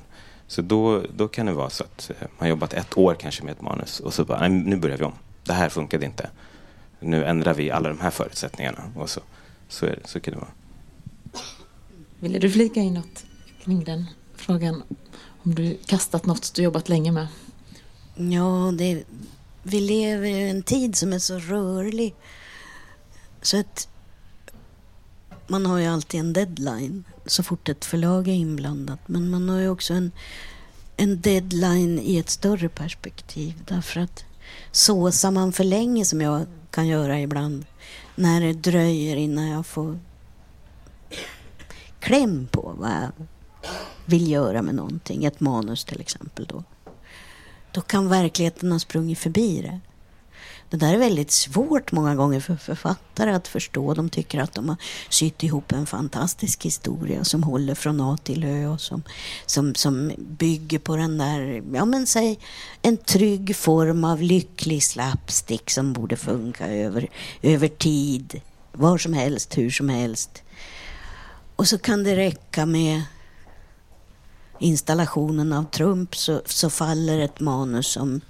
Så då, då kan det vara så att eh, man har jobbat ett år kanske med ett manus och så bara, nej, nu börjar vi om. Det här funkade inte. Nu ändrar vi alla de här förutsättningarna. Och så, så, är det, så kan det vara. Ville du flika in något kring den frågan? Om du kastat något du jobbat länge med? Ja, det, vi lever i en tid som är så rörlig. Så att man har ju alltid en deadline så fort ett förlag är inblandat. Men man har ju också en, en deadline i ett större perspektiv. Därför att såsar man för länge som jag kan göra ibland när det dröjer innan jag får kläm på vad jag vill göra med någonting, ett manus till exempel då då kan verkligheten ha sprungit förbi det. Det där är väldigt svårt många gånger för författare att förstå. De tycker att de har sytt ihop en fantastisk historia som håller från A till Ö och som, som, som bygger på den där, ja men säg en trygg form av lycklig slapstick som borde funka över, över tid, var som helst, hur som helst. Och så kan det räcka med installationen av Trump så, så faller ett manus som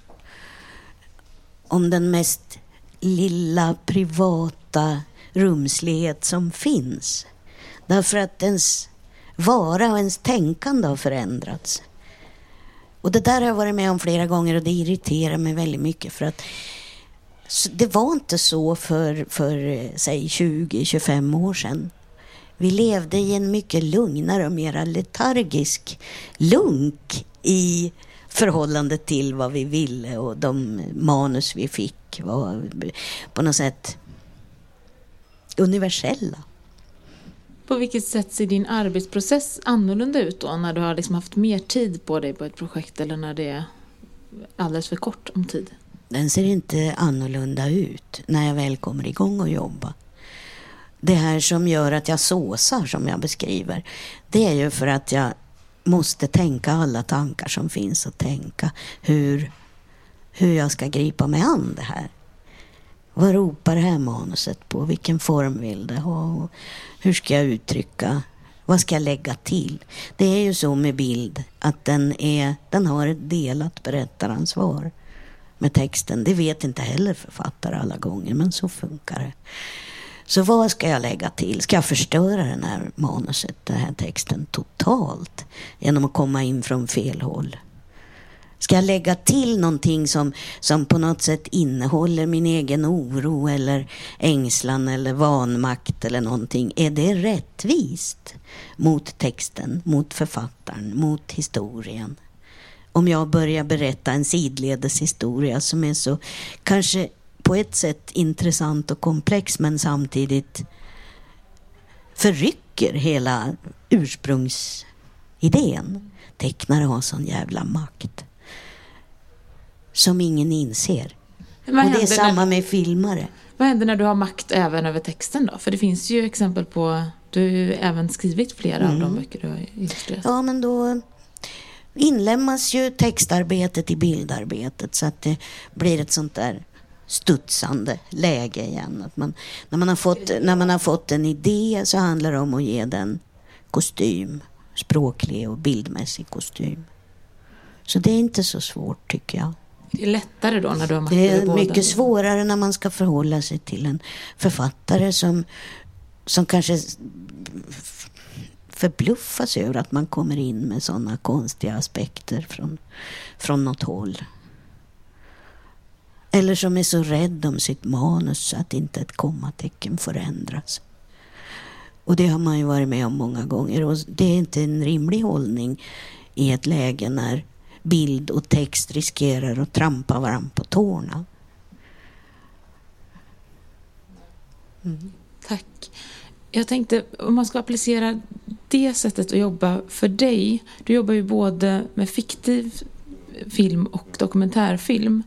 om den mest lilla privata rumslighet som finns. Därför att ens vara och ens tänkande har förändrats. Och det där har jag varit med om flera gånger och det irriterar mig väldigt mycket för att det var inte så för, för eh, säg 20-25 år sedan. Vi levde i en mycket lugnare och mer letargisk lunk i förhållande till vad vi ville och de manus vi fick var på något sätt universella. På vilket sätt ser din arbetsprocess annorlunda ut då när du har liksom haft mer tid på dig på ett projekt eller när det är alldeles för kort om tid? Den ser inte annorlunda ut när jag väl kommer igång och jobba. Det här som gör att jag såsar som jag beskriver, det är ju för att jag måste tänka alla tankar som finns och tänka hur, hur jag ska gripa mig an det här. Vad ropar det här manuset på? Vilken form vill det ha? Hur ska jag uttrycka? Vad ska jag lägga till? Det är ju så med bild att den, är, den har ett delat berättaransvar med texten. Det vet inte heller författare alla gånger, men så funkar det. Så vad ska jag lägga till? Ska jag förstöra den här manuset, den här texten totalt genom att komma in från fel håll? Ska jag lägga till någonting som, som på något sätt innehåller min egen oro eller ängslan eller vanmakt eller någonting? Är det rättvist mot texten, mot författaren, mot historien? Om jag börjar berätta en sidledes historia som är så kanske på ett sätt intressant och komplex men samtidigt förrycker hela ursprungsidén. Tecknare har sån jävla makt som ingen inser. Och det är samma när, med filmare. Vad händer när du har makt även över texten då? För det finns ju exempel på, du har ju även skrivit flera mm. av de böcker du har illustrerat. Ja, men då inlämnas ju textarbetet i bildarbetet så att det blir ett sånt där studsande läge igen. Att man, när, man har fått, när man har fått en idé så handlar det om att ge den kostym, språklig och bildmässig kostym. Så det är inte så svårt tycker jag. Det är lättare då när du har makt Det är mycket svårare när man ska förhålla sig till en författare som, som kanske förbluffas över att man kommer in med sådana konstiga aspekter från, från något håll. Eller som är så rädd om sitt manus att inte ett kommatecken får ändras. Och det har man ju varit med om många gånger. Och det är inte en rimlig hållning i ett läge när bild och text riskerar att trampa varandra på tårna. Mm. Tack. Jag tänkte om man ska applicera det sättet att jobba för dig. Du jobbar ju både med fiktiv film och dokumentärfilm.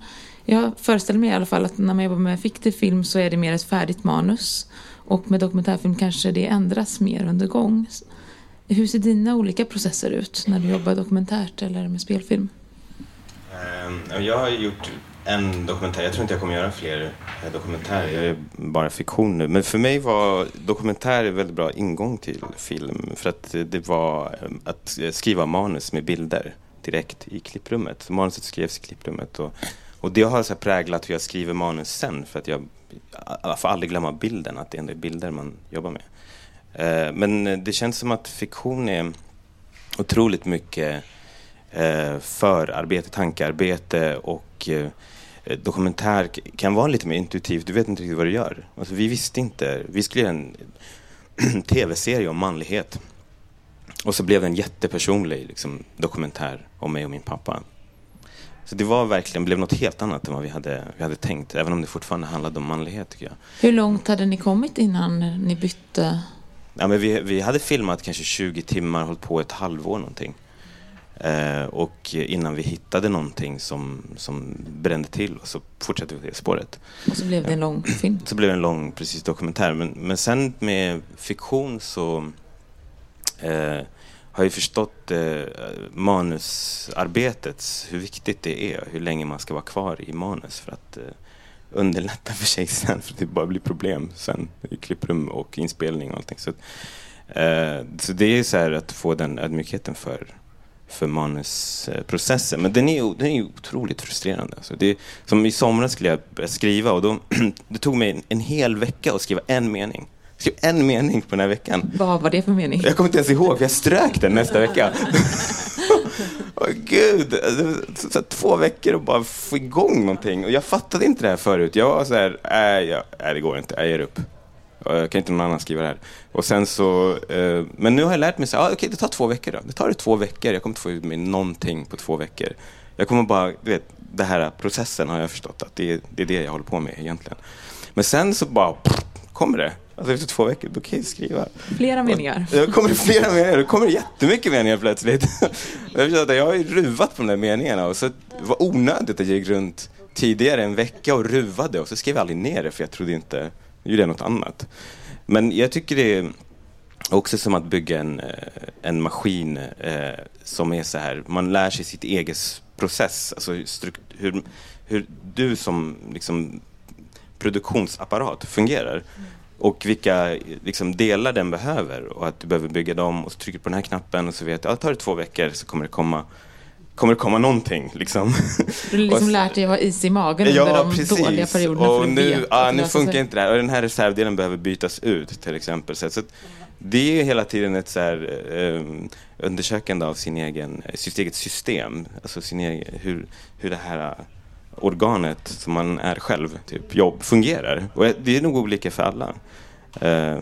Jag föreställer mig i alla fall att när man jobbar med fiktiv film så är det mer ett färdigt manus. Och med dokumentärfilm kanske det ändras mer under gång. Hur ser dina olika processer ut när du jobbar dokumentärt eller med spelfilm? Ehm, jag har gjort en dokumentär. Jag tror inte jag kommer göra fler eh, dokumentärer. Jag är bara fiktion nu. Men för mig var dokumentär en väldigt bra ingång till film. För att det var ehm, att skriva manus med bilder direkt i klipprummet. Manuset skrevs i klipprummet. Och, och det har så präglat hur jag skriver manus sen. För att jag, jag får aldrig glömma bilden, att det är bilder man jobbar med. Eh, men det känns som att fiktion är otroligt mycket eh, förarbete, tankearbete och eh, dokumentär kan vara lite mer intuitivt. Du vet inte riktigt vad du gör. Alltså, vi visste inte. Vi skulle göra en tv-serie om manlighet. Och så blev det en jättepersonlig liksom, dokumentär om mig och min pappa. Så det var verkligen, blev något helt annat än vad vi hade, vi hade tänkt. Även om det fortfarande handlade om manlighet tycker jag. Hur långt hade ni kommit innan ni bytte? Ja, men vi, vi hade filmat kanske 20 timmar, hållit på ett halvår någonting. Eh, och innan vi hittade någonting som, som brände till så fortsatte vi det spåret. Och så blev det en lång film? Så blev det en lång, precis, dokumentär. Men, men sen med fiktion så eh, har ju förstått eh, manusarbetet, hur viktigt det är, hur länge man ska vara kvar i manus för att eh, underlätta för sig sen, för det bara blir problem sen i klipprum och inspelning och allting. Så, eh, så det är så här att få den ödmjukheten för, för manusprocessen. Men den är, ju- den är otroligt frustrerande. Alltså det, som i somras skulle jag börja skriva och då, det tog mig en, en hel vecka att skriva en mening. Skrev en mening på den här veckan. Vad var det för mening? Jag kommer inte ens ihåg, för jag strök den nästa vecka. Åh gud, det var så, två veckor och bara få igång någonting. Och jag fattade inte det här förut. Jag var så här, nej, jag, nej det går inte, jag ger upp. Jag kan inte någon annan skriva det här. Och sen så, eh, men nu har jag lärt mig så här, ah, okej det tar två veckor då. Det tar det två veckor, jag kommer inte få ut mig någonting på två veckor. Jag kommer bara, du vet, det här processen har jag förstått att det är, det är det jag håller på med egentligen. Men sen så bara, pff, kommer det. Alltså efter två veckor, då kan jag skriva. Flera meningar. Det kommer flera meningar, det kommer jättemycket meningar plötsligt. Jag att jag har ju ruvat på de där meningarna och så det var onödigt att jag gick runt tidigare en vecka och ruvade och så skrev jag aldrig ner det för jag trodde inte, jag gjorde något annat. Men jag tycker det är också som att bygga en, eh, en maskin eh, som är så här, man lär sig sitt eget process, alltså hur, hur du som liksom, produktionsapparat fungerar och vilka liksom, delar den behöver och att du behöver bygga dem och så trycker du på den här knappen och så vet du, ja, tar det två veckor så kommer det komma kommer det komma någonting liksom. Du har liksom lärt dig att vara is i magen under de dåliga perioderna. och att nu, ja, att nu funkar sig. inte det här. Och den här reservdelen behöver bytas ut till exempel. Så, så att det är hela tiden ett så här, eh, undersökande av sin egen, sitt eget system. Alltså sin egen, hur, hur det här organet som man är själv, typ jobb, fungerar. Och det är nog olika för alla. Eh,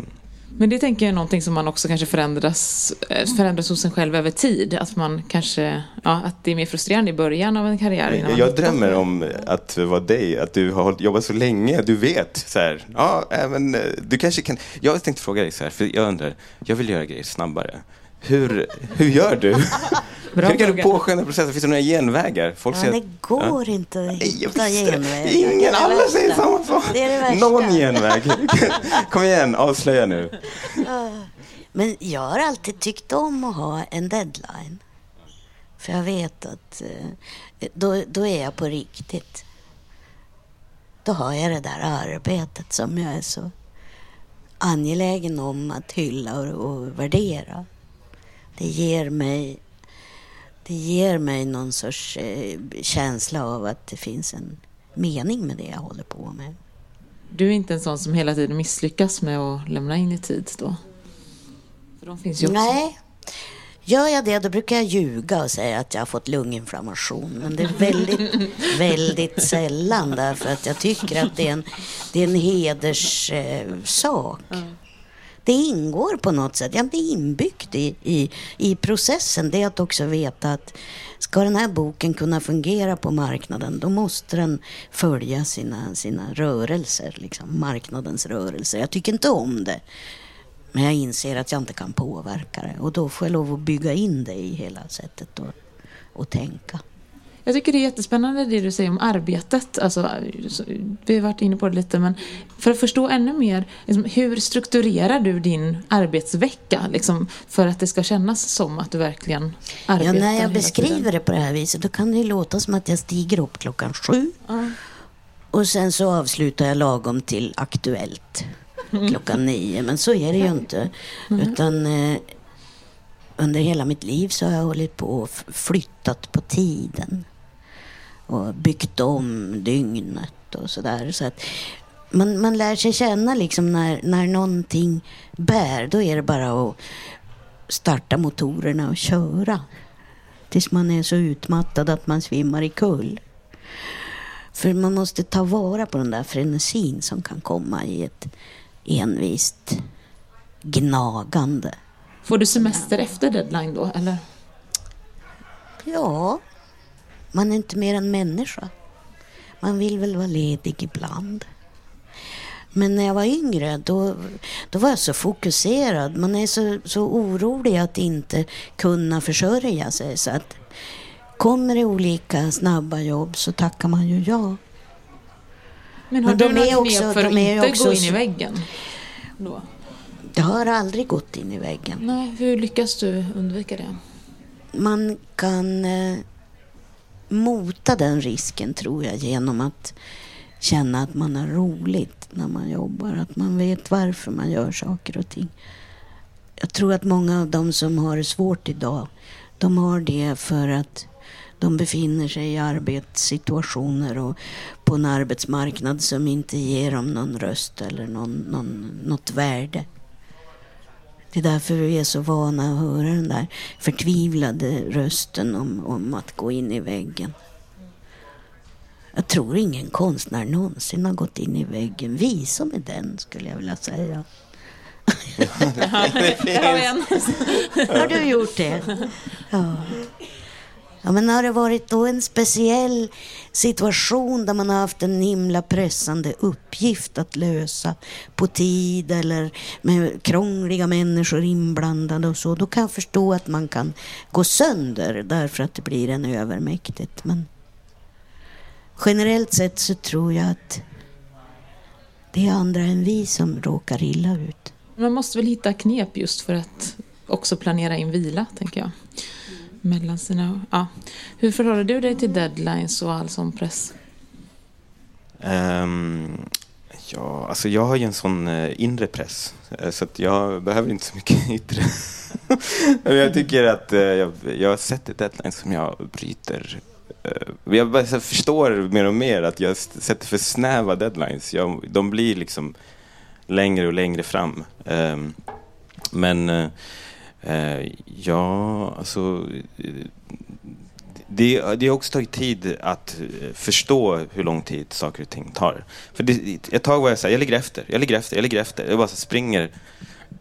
Men det tänker jag är någonting som man också kanske förändras, eh, förändras hos en själv över tid. Att man kanske, ja, att det är mer frustrerande i början av en karriär. Jag drömmer om att vara dig, att du har jobbat så länge, du vet. Så här, ja, men, eh, du kanske kan... Jag tänkte fråga dig så här, för jag undrar, jag vill göra grejer snabbare. Hur, hur gör du? Bra hur kan du fråga. påskynda processen? Finns det några genvägar? Folk Ja, säger det går inte att hitta genvägar. Ingen, alla säger samma sak. Det är det värsta. Någon genväg. Kom igen, avslöja nu. Men jag har alltid tyckt om att ha en deadline. För jag vet att eh, då, då är jag på riktigt. Då har jag det där arbetet som jag är så angelägen om att hylla och, och värdera. Det ger mig det ger mig någon sorts eh, känsla av att det finns en mening med det jag håller på med. Du är inte en sån som hela tiden misslyckas med att lämna in i tid då? För de finns ju också. Nej. Gör jag det, då brukar jag ljuga och säga att jag har fått lunginflammation. Men det är väldigt, väldigt sällan därför att jag tycker att det är en, det är en hederssak. Eh. Det ingår på något sätt, ja, det är inbyggt i, i, i processen. Det är att också veta att ska den här boken kunna fungera på marknaden då måste den följa sina, sina rörelser, liksom, marknadens rörelser. Jag tycker inte om det. Men jag inser att jag inte kan påverka det och då får jag lov att bygga in det i hela sättet att, att tänka. Jag tycker det är jättespännande det du säger om arbetet. Alltså, vi har varit inne på det lite, men för att förstå ännu mer, liksom, hur strukturerar du din arbetsvecka? Liksom, för att det ska kännas som att du verkligen arbetar Ja, när jag beskriver det på det här viset då kan det låta som att jag stiger upp klockan sju Ja. och sen så avslutar jag lagom till Aktuellt klockan nio. Men så är det ju inte. Utan eh, under hela mitt liv så har jag hållit på och flyttat på tiden. Och byggt om dygnet och sådär. Så att man, man lär sig känna liksom när, när någonting bär. Då är det bara att starta motorerna och köra. Tills man är så utmattad att man svimmar i kull. För man måste ta vara på den där frenesin som kan komma i ett envist gnagande. Får du semester efter deadline då, eller? Ja, man är inte mer än människa. Man vill väl vara ledig ibland. Men när jag var yngre, då, då var jag så fokuserad. Man är så, så orolig att inte kunna försörja sig. Så att kommer det olika snabba jobb så tackar man ju ja. Men har Men du något också- mer för att inte också gå in i väggen? Då? Jag har aldrig gått in i väggen. Nej, hur lyckas du undvika det? man kan eh, mota den risken tror jag genom att känna att man har roligt när man jobbar. Att man vet varför man gör saker och ting. Jag tror att många av de som har det svårt idag De har det för att de befinner sig i arbetssituationer och på en arbetsmarknad som inte ger dem någon röst eller någon, någon, något värde. Det är därför vi är så vana att höra den där förtvivlade rösten om, om att gå in i väggen. Jag tror ingen konstnär någonsin har gått in i väggen. Vi som är den, skulle jag vilja säga. har du gjort det? Ja. Ja, men har det varit då en speciell situation där man har haft en himla pressande uppgift att lösa på tid eller med krångliga människor inblandade och så, då kan jag förstå att man kan gå sönder därför att det blir en övermäktigt. Men generellt sett så tror jag att det är andra än vi som råkar illa ut. Man måste väl hitta knep just för att också planera in vila, tänker jag mellan sina... Ja. Hur förhåller du dig till deadlines och all sån press? Um, ja, alltså jag har ju en sån eh, inre press eh, så att jag behöver inte så mycket yttre. jag tycker att eh, jag, jag sätter deadlines som jag bryter. jag förstår mer och mer att jag sätter för snäva deadlines. Jag, de blir liksom längre och längre fram. Um, men Eh, ja, alltså... Det, det har också tagit tid att eh, förstå hur lång tid saker och ting tar. För det, ett tag var jag så här, jag ligger efter, jag ligger efter, jag ligger efter. Jag bara så springer,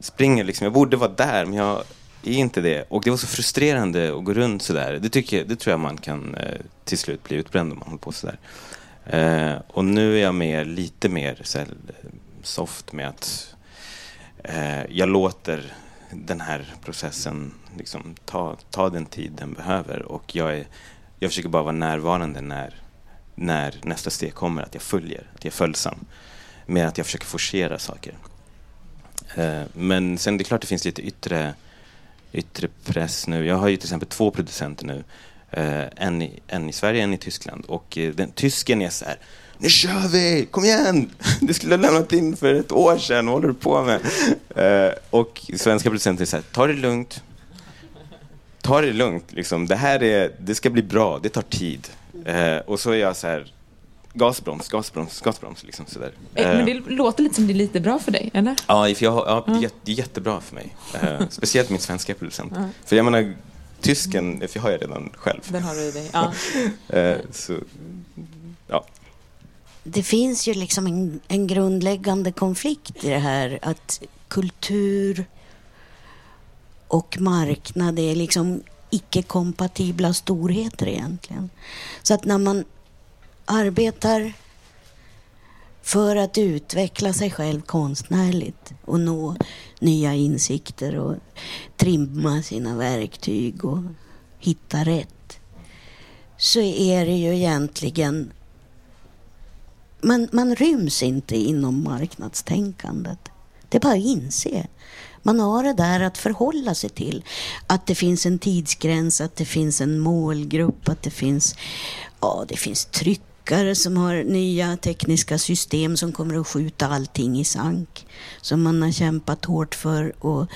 springer liksom. Jag borde vara där, men jag är inte det. Och det var så frustrerande att gå runt sådär. Det, tycker, det tror jag man kan eh, till slut bli utbränd om man håller på sådär. Eh, och nu är jag mer, lite mer så här, eh, soft med att eh, jag låter den här processen liksom, ta, ta den tid den behöver. Och jag, är, jag försöker bara vara närvarande när, när nästa steg kommer, att jag följer, att jag är följsam. Mer att jag försöker forcera saker. Eh, men sen det är klart det finns lite yttre, yttre press nu. Jag har ju till exempel två producenter nu. Eh, en, i, en i Sverige, en i Tyskland. Och eh, den, tysken är så här nu kör vi, kom igen! Du skulle ha lämnat in för ett år sedan, vad håller du på med? Eh, och svenska producenter säger ta det lugnt. Ta det lugnt, liksom. det här är, det ska bli bra, det tar tid. Eh, och så är jag så här, gasbroms, gasbroms, gasbroms. Liksom sådär. Eh, men det låter lite som det är lite bra för dig, eller? Ja, för jag, ja det är jättebra för mig. Eh, speciellt min svenska producent. För jag menar, tysken, för jag har jag redan själv. Den har du i dig, ja. eh, så, ja det finns ju liksom en, en grundläggande konflikt i det här att kultur och marknad är liksom icke-kompatibla storheter egentligen. Så att när man arbetar för att utveckla sig själv konstnärligt och nå nya insikter och trimma sina verktyg och hitta rätt så är det ju egentligen man, man ryms inte inom marknadstänkandet. Det är bara att inse. Man har det där att förhålla sig till. Att det finns en tidsgräns, att det finns en målgrupp, att det finns, ja, det finns tryckare som har nya tekniska system som kommer att skjuta allting i sank. Som man har kämpat hårt för att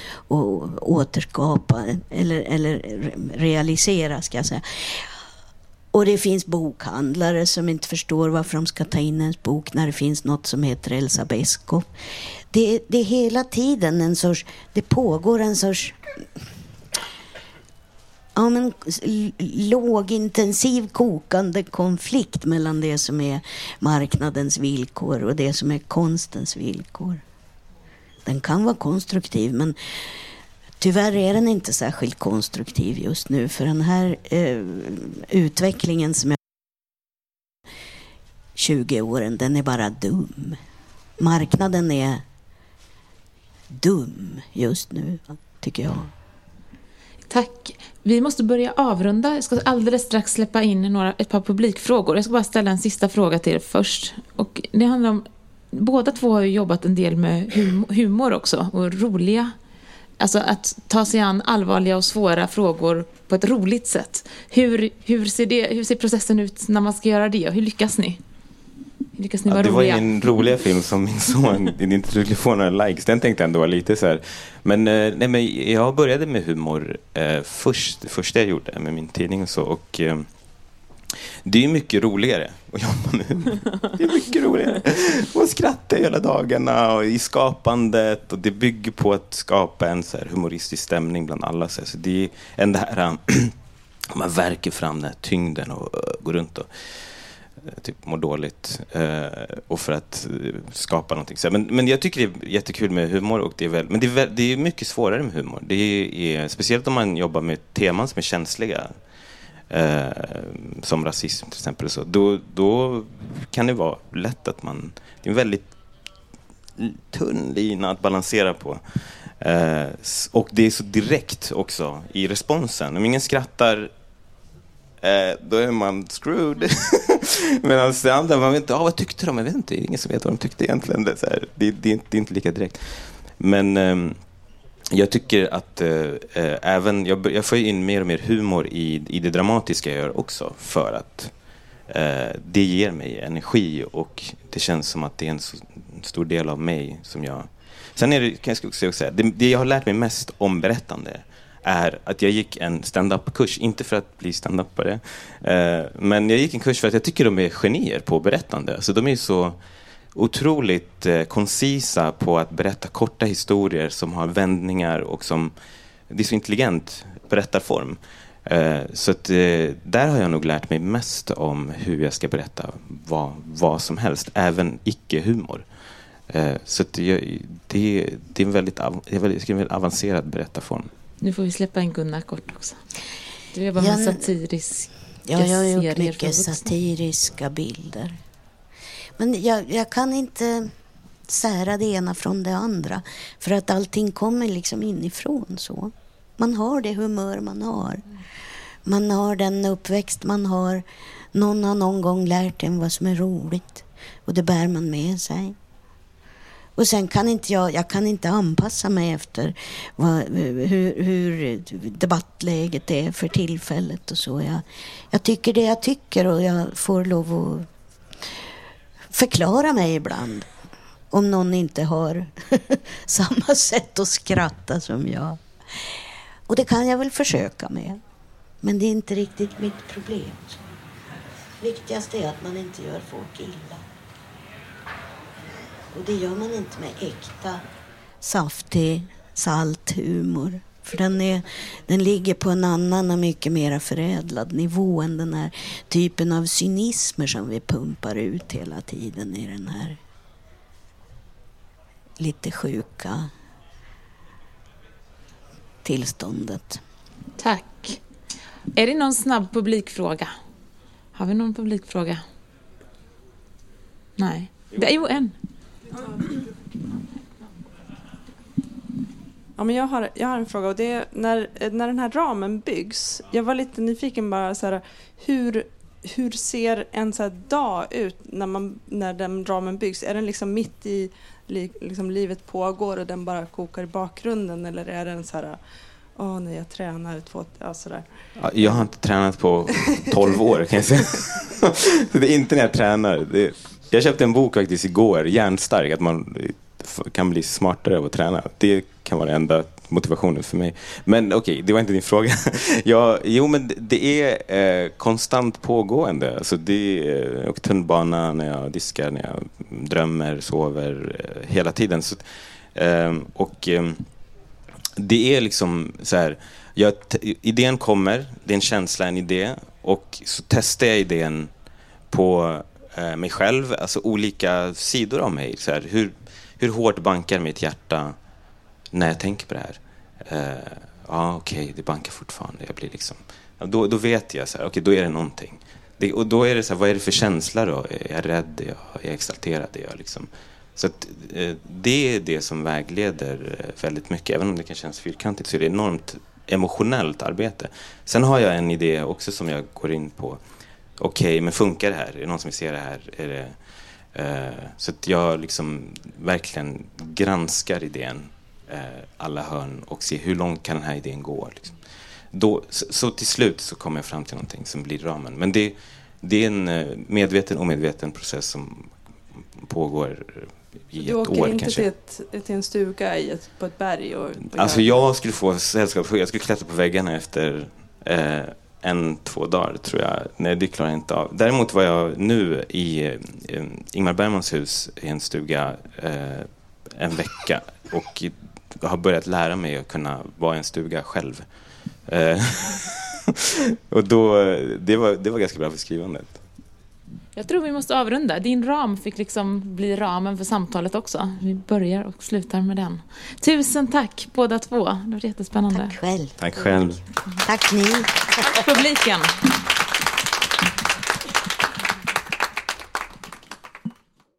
återskapa eller, eller realisera, ska jag säga. Och det finns bokhandlare som inte förstår varför de ska ta in en bok när det finns något som heter Elsa Beskow. Det, det är hela tiden en sorts, det pågår en sorts ja, men, lågintensiv kokande konflikt mellan det som är marknadens villkor och det som är konstens villkor. Den kan vara konstruktiv men Tyvärr är den inte särskilt konstruktiv just nu för den här eh, utvecklingen som jag 20 åren, den är bara dum. Marknaden är dum just nu, tycker jag. Tack. Vi måste börja avrunda. Jag ska alldeles strax släppa in några, ett par publikfrågor. Jag ska bara ställa en sista fråga till er först. Och det handlar om, båda två har ju jobbat en del med humor också och roliga Alltså att ta sig an allvarliga och svåra frågor på ett roligt sätt. Hur, hur, ser, det, hur ser processen ut när man ska göra det och hur lyckas ni? Lyckas ni Ja, vara det var roliga? ingen roliga film som min son inte skulle få några likes. Den tänkte jag ändå var lite så här. Men, eh, nej, men jag började med humor eh, först, det första jag gjorde med min tidning och så. Och, eh, det är mycket roligare att jobba med humor. Det är mycket roligare. Man skrattar hela dagarna och i skapandet och det bygger på att skapa en så här humoristisk stämning bland alla. Så det är en det här, man verkar fram den här tyngden och eh, går runt och eh, typ mår dåligt eh, och för att skapa någonting. Men, men jag tycker det är jättekul med humor och det är väl, men det är, det är mycket svårare med humor. Det är, speciellt om man jobbar med teman som är känsliga. Eh, som rasism till exempel. Så, då, då kan det vara lätt att man... Det är en väldigt tunn lina att balansera på. Eh, och det är så direkt också i responsen. Om ingen skrattar Eh, då är man screwed. Medan det andra, man vet inte, ah, vad tyckte de? Jag vet inte, det är ingen som vet vad de tyckte egentligen. Det är, så här, det, det, det är inte lika direkt. Men eh, jag tycker att eh, eh, även, jag, jag får in mer och mer humor i, i det dramatiska jag gör också. För att eh, det ger mig energi och det känns som att det är en så stor del av mig som jag... Sen är det, kan jag också säga, det, det jag har lärt mig mest om berättande är att jag gick en stand-up-kurs, inte för att bli stand-upare, eh, men jag gick en kurs för att jag tycker de är genier på berättande. Alltså de är så otroligt eh, koncisa på att berätta korta historier som har vändningar och som, det är så intelligent berättarform. Eh, så att, eh, där har jag nog lärt mig mest om hur jag ska berätta vad, vad som helst, även icke-humor. Eh, så att jag, det, det är en väldigt, av, det är väldigt, en väldigt avancerad berättarform. Nu får vi släppa in Gunnar kort också. Du jobbar med Ja, satirisk Ja, jag har gjort mycket satiriska bilder. Men jag, jag kan inte sära det ena från det andra. För att allting kommer liksom inifrån så. Man har det humör man har. Man har den uppväxt man har. Någon har någon gång lärt en vad som är roligt. Och det bär man med sig. Och sen kan inte jag, jag kan inte anpassa mig efter vad, hur, hur debattläget är för tillfället och så. Jag, jag tycker det jag tycker och jag får lov att förklara mig ibland. Om någon inte har samma sätt att skratta som jag. Och det kan jag väl försöka med. Men det är inte riktigt mitt problem. Viktigast är att man inte gör folk illa. Och det gör man inte med äkta, saftig, salt humor. För den, är, den ligger på en annan och mycket mer förädlad nivå än den här typen av cynismer som vi pumpar ut hela tiden i den här lite sjuka tillståndet. Tack. Är det någon snabb publikfråga? Har vi någon publikfråga? Nej. Det, jo, en. Ja, men jag, har, jag har en fråga och det är när, när den här ramen byggs. Jag var lite nyfiken bara så här, hur, hur ser en så här dag ut när, man, när den ramen byggs? Är den liksom mitt i li, liksom livet pågår och den bara kokar i bakgrunden eller är den så här Åh nej, jag tränar två, ja sådär. Jag har inte tränat på 12 år kan jag säga. Så det är inte när jag tränar. Jag köpte en bok faktiskt igår, Hjärnstark, att man kan bli smartare av att träna. Det kan vara den enda motivationen för mig. Men okej, det var inte din fråga. Ja, jo, men det är eh, konstant pågående. Alltså det är, eh, jag åker tunnelbana när jag diskar, när jag drömmer, sover, eh, hela tiden. Så, eh, och... Ehm, det är liksom så här, jag, t- idén kommer, det är en känsla, en idé och så testar jag idén på eh, mig själv, alltså olika sidor av mig. Så här, hur, hur hårt bankar mitt hjärta när jag tänker på det här? Eh, Ja, okej, det bankar fortfarande. Jag blir liksom, då, då vet jag, okej, okay, okej, då är det någonting. Det, och då är det så här, vad är det för känsla då? Är jag rädd? Är jag, är jag exalterad? Är jag liksom... Så att, eh, det är det som vägleder eh, väldigt mycket. Även om det kan kännas fyrkantigt så är det enormt emotionellt arbete. Sen har jag en idé också som jag går in på. Okej, men funkar det här? Är det någon som vill se det här? Är det, så att jag liksom verkligen granskar idén, eh, alla hörn och ser hur långt kan den här idén gå. Liksom. Då, så, till slut så kommer jag fram till någonting som blir ramen. Men det, det är en eh, medveten och omedveten process som pågår i Du ett åker år inte kanske. till, ett, till en stuga i ett, på ett berg och, och Alltså jag skulle få sällskap, jag skulle klättra på väggarna efter eh, en, två dagar tror jag. Nej, det klarar jag inte av. Däremot var jag nu i eh, Ingmar Bergmans hus i en stuga eh, en vecka och har börjat lära mig att kunna vara i en stuga själv. Eh, och då, det var, det var ganska bra för skrivandet. Jag tror vi måste avrunda. Din ram fick liksom bli ramen för samtalet också. Vi börjar och slutar med den. Tusen tack båda två. Det var jättespännande. Tack själv. Tack själv. Tack ni. Tack publiken.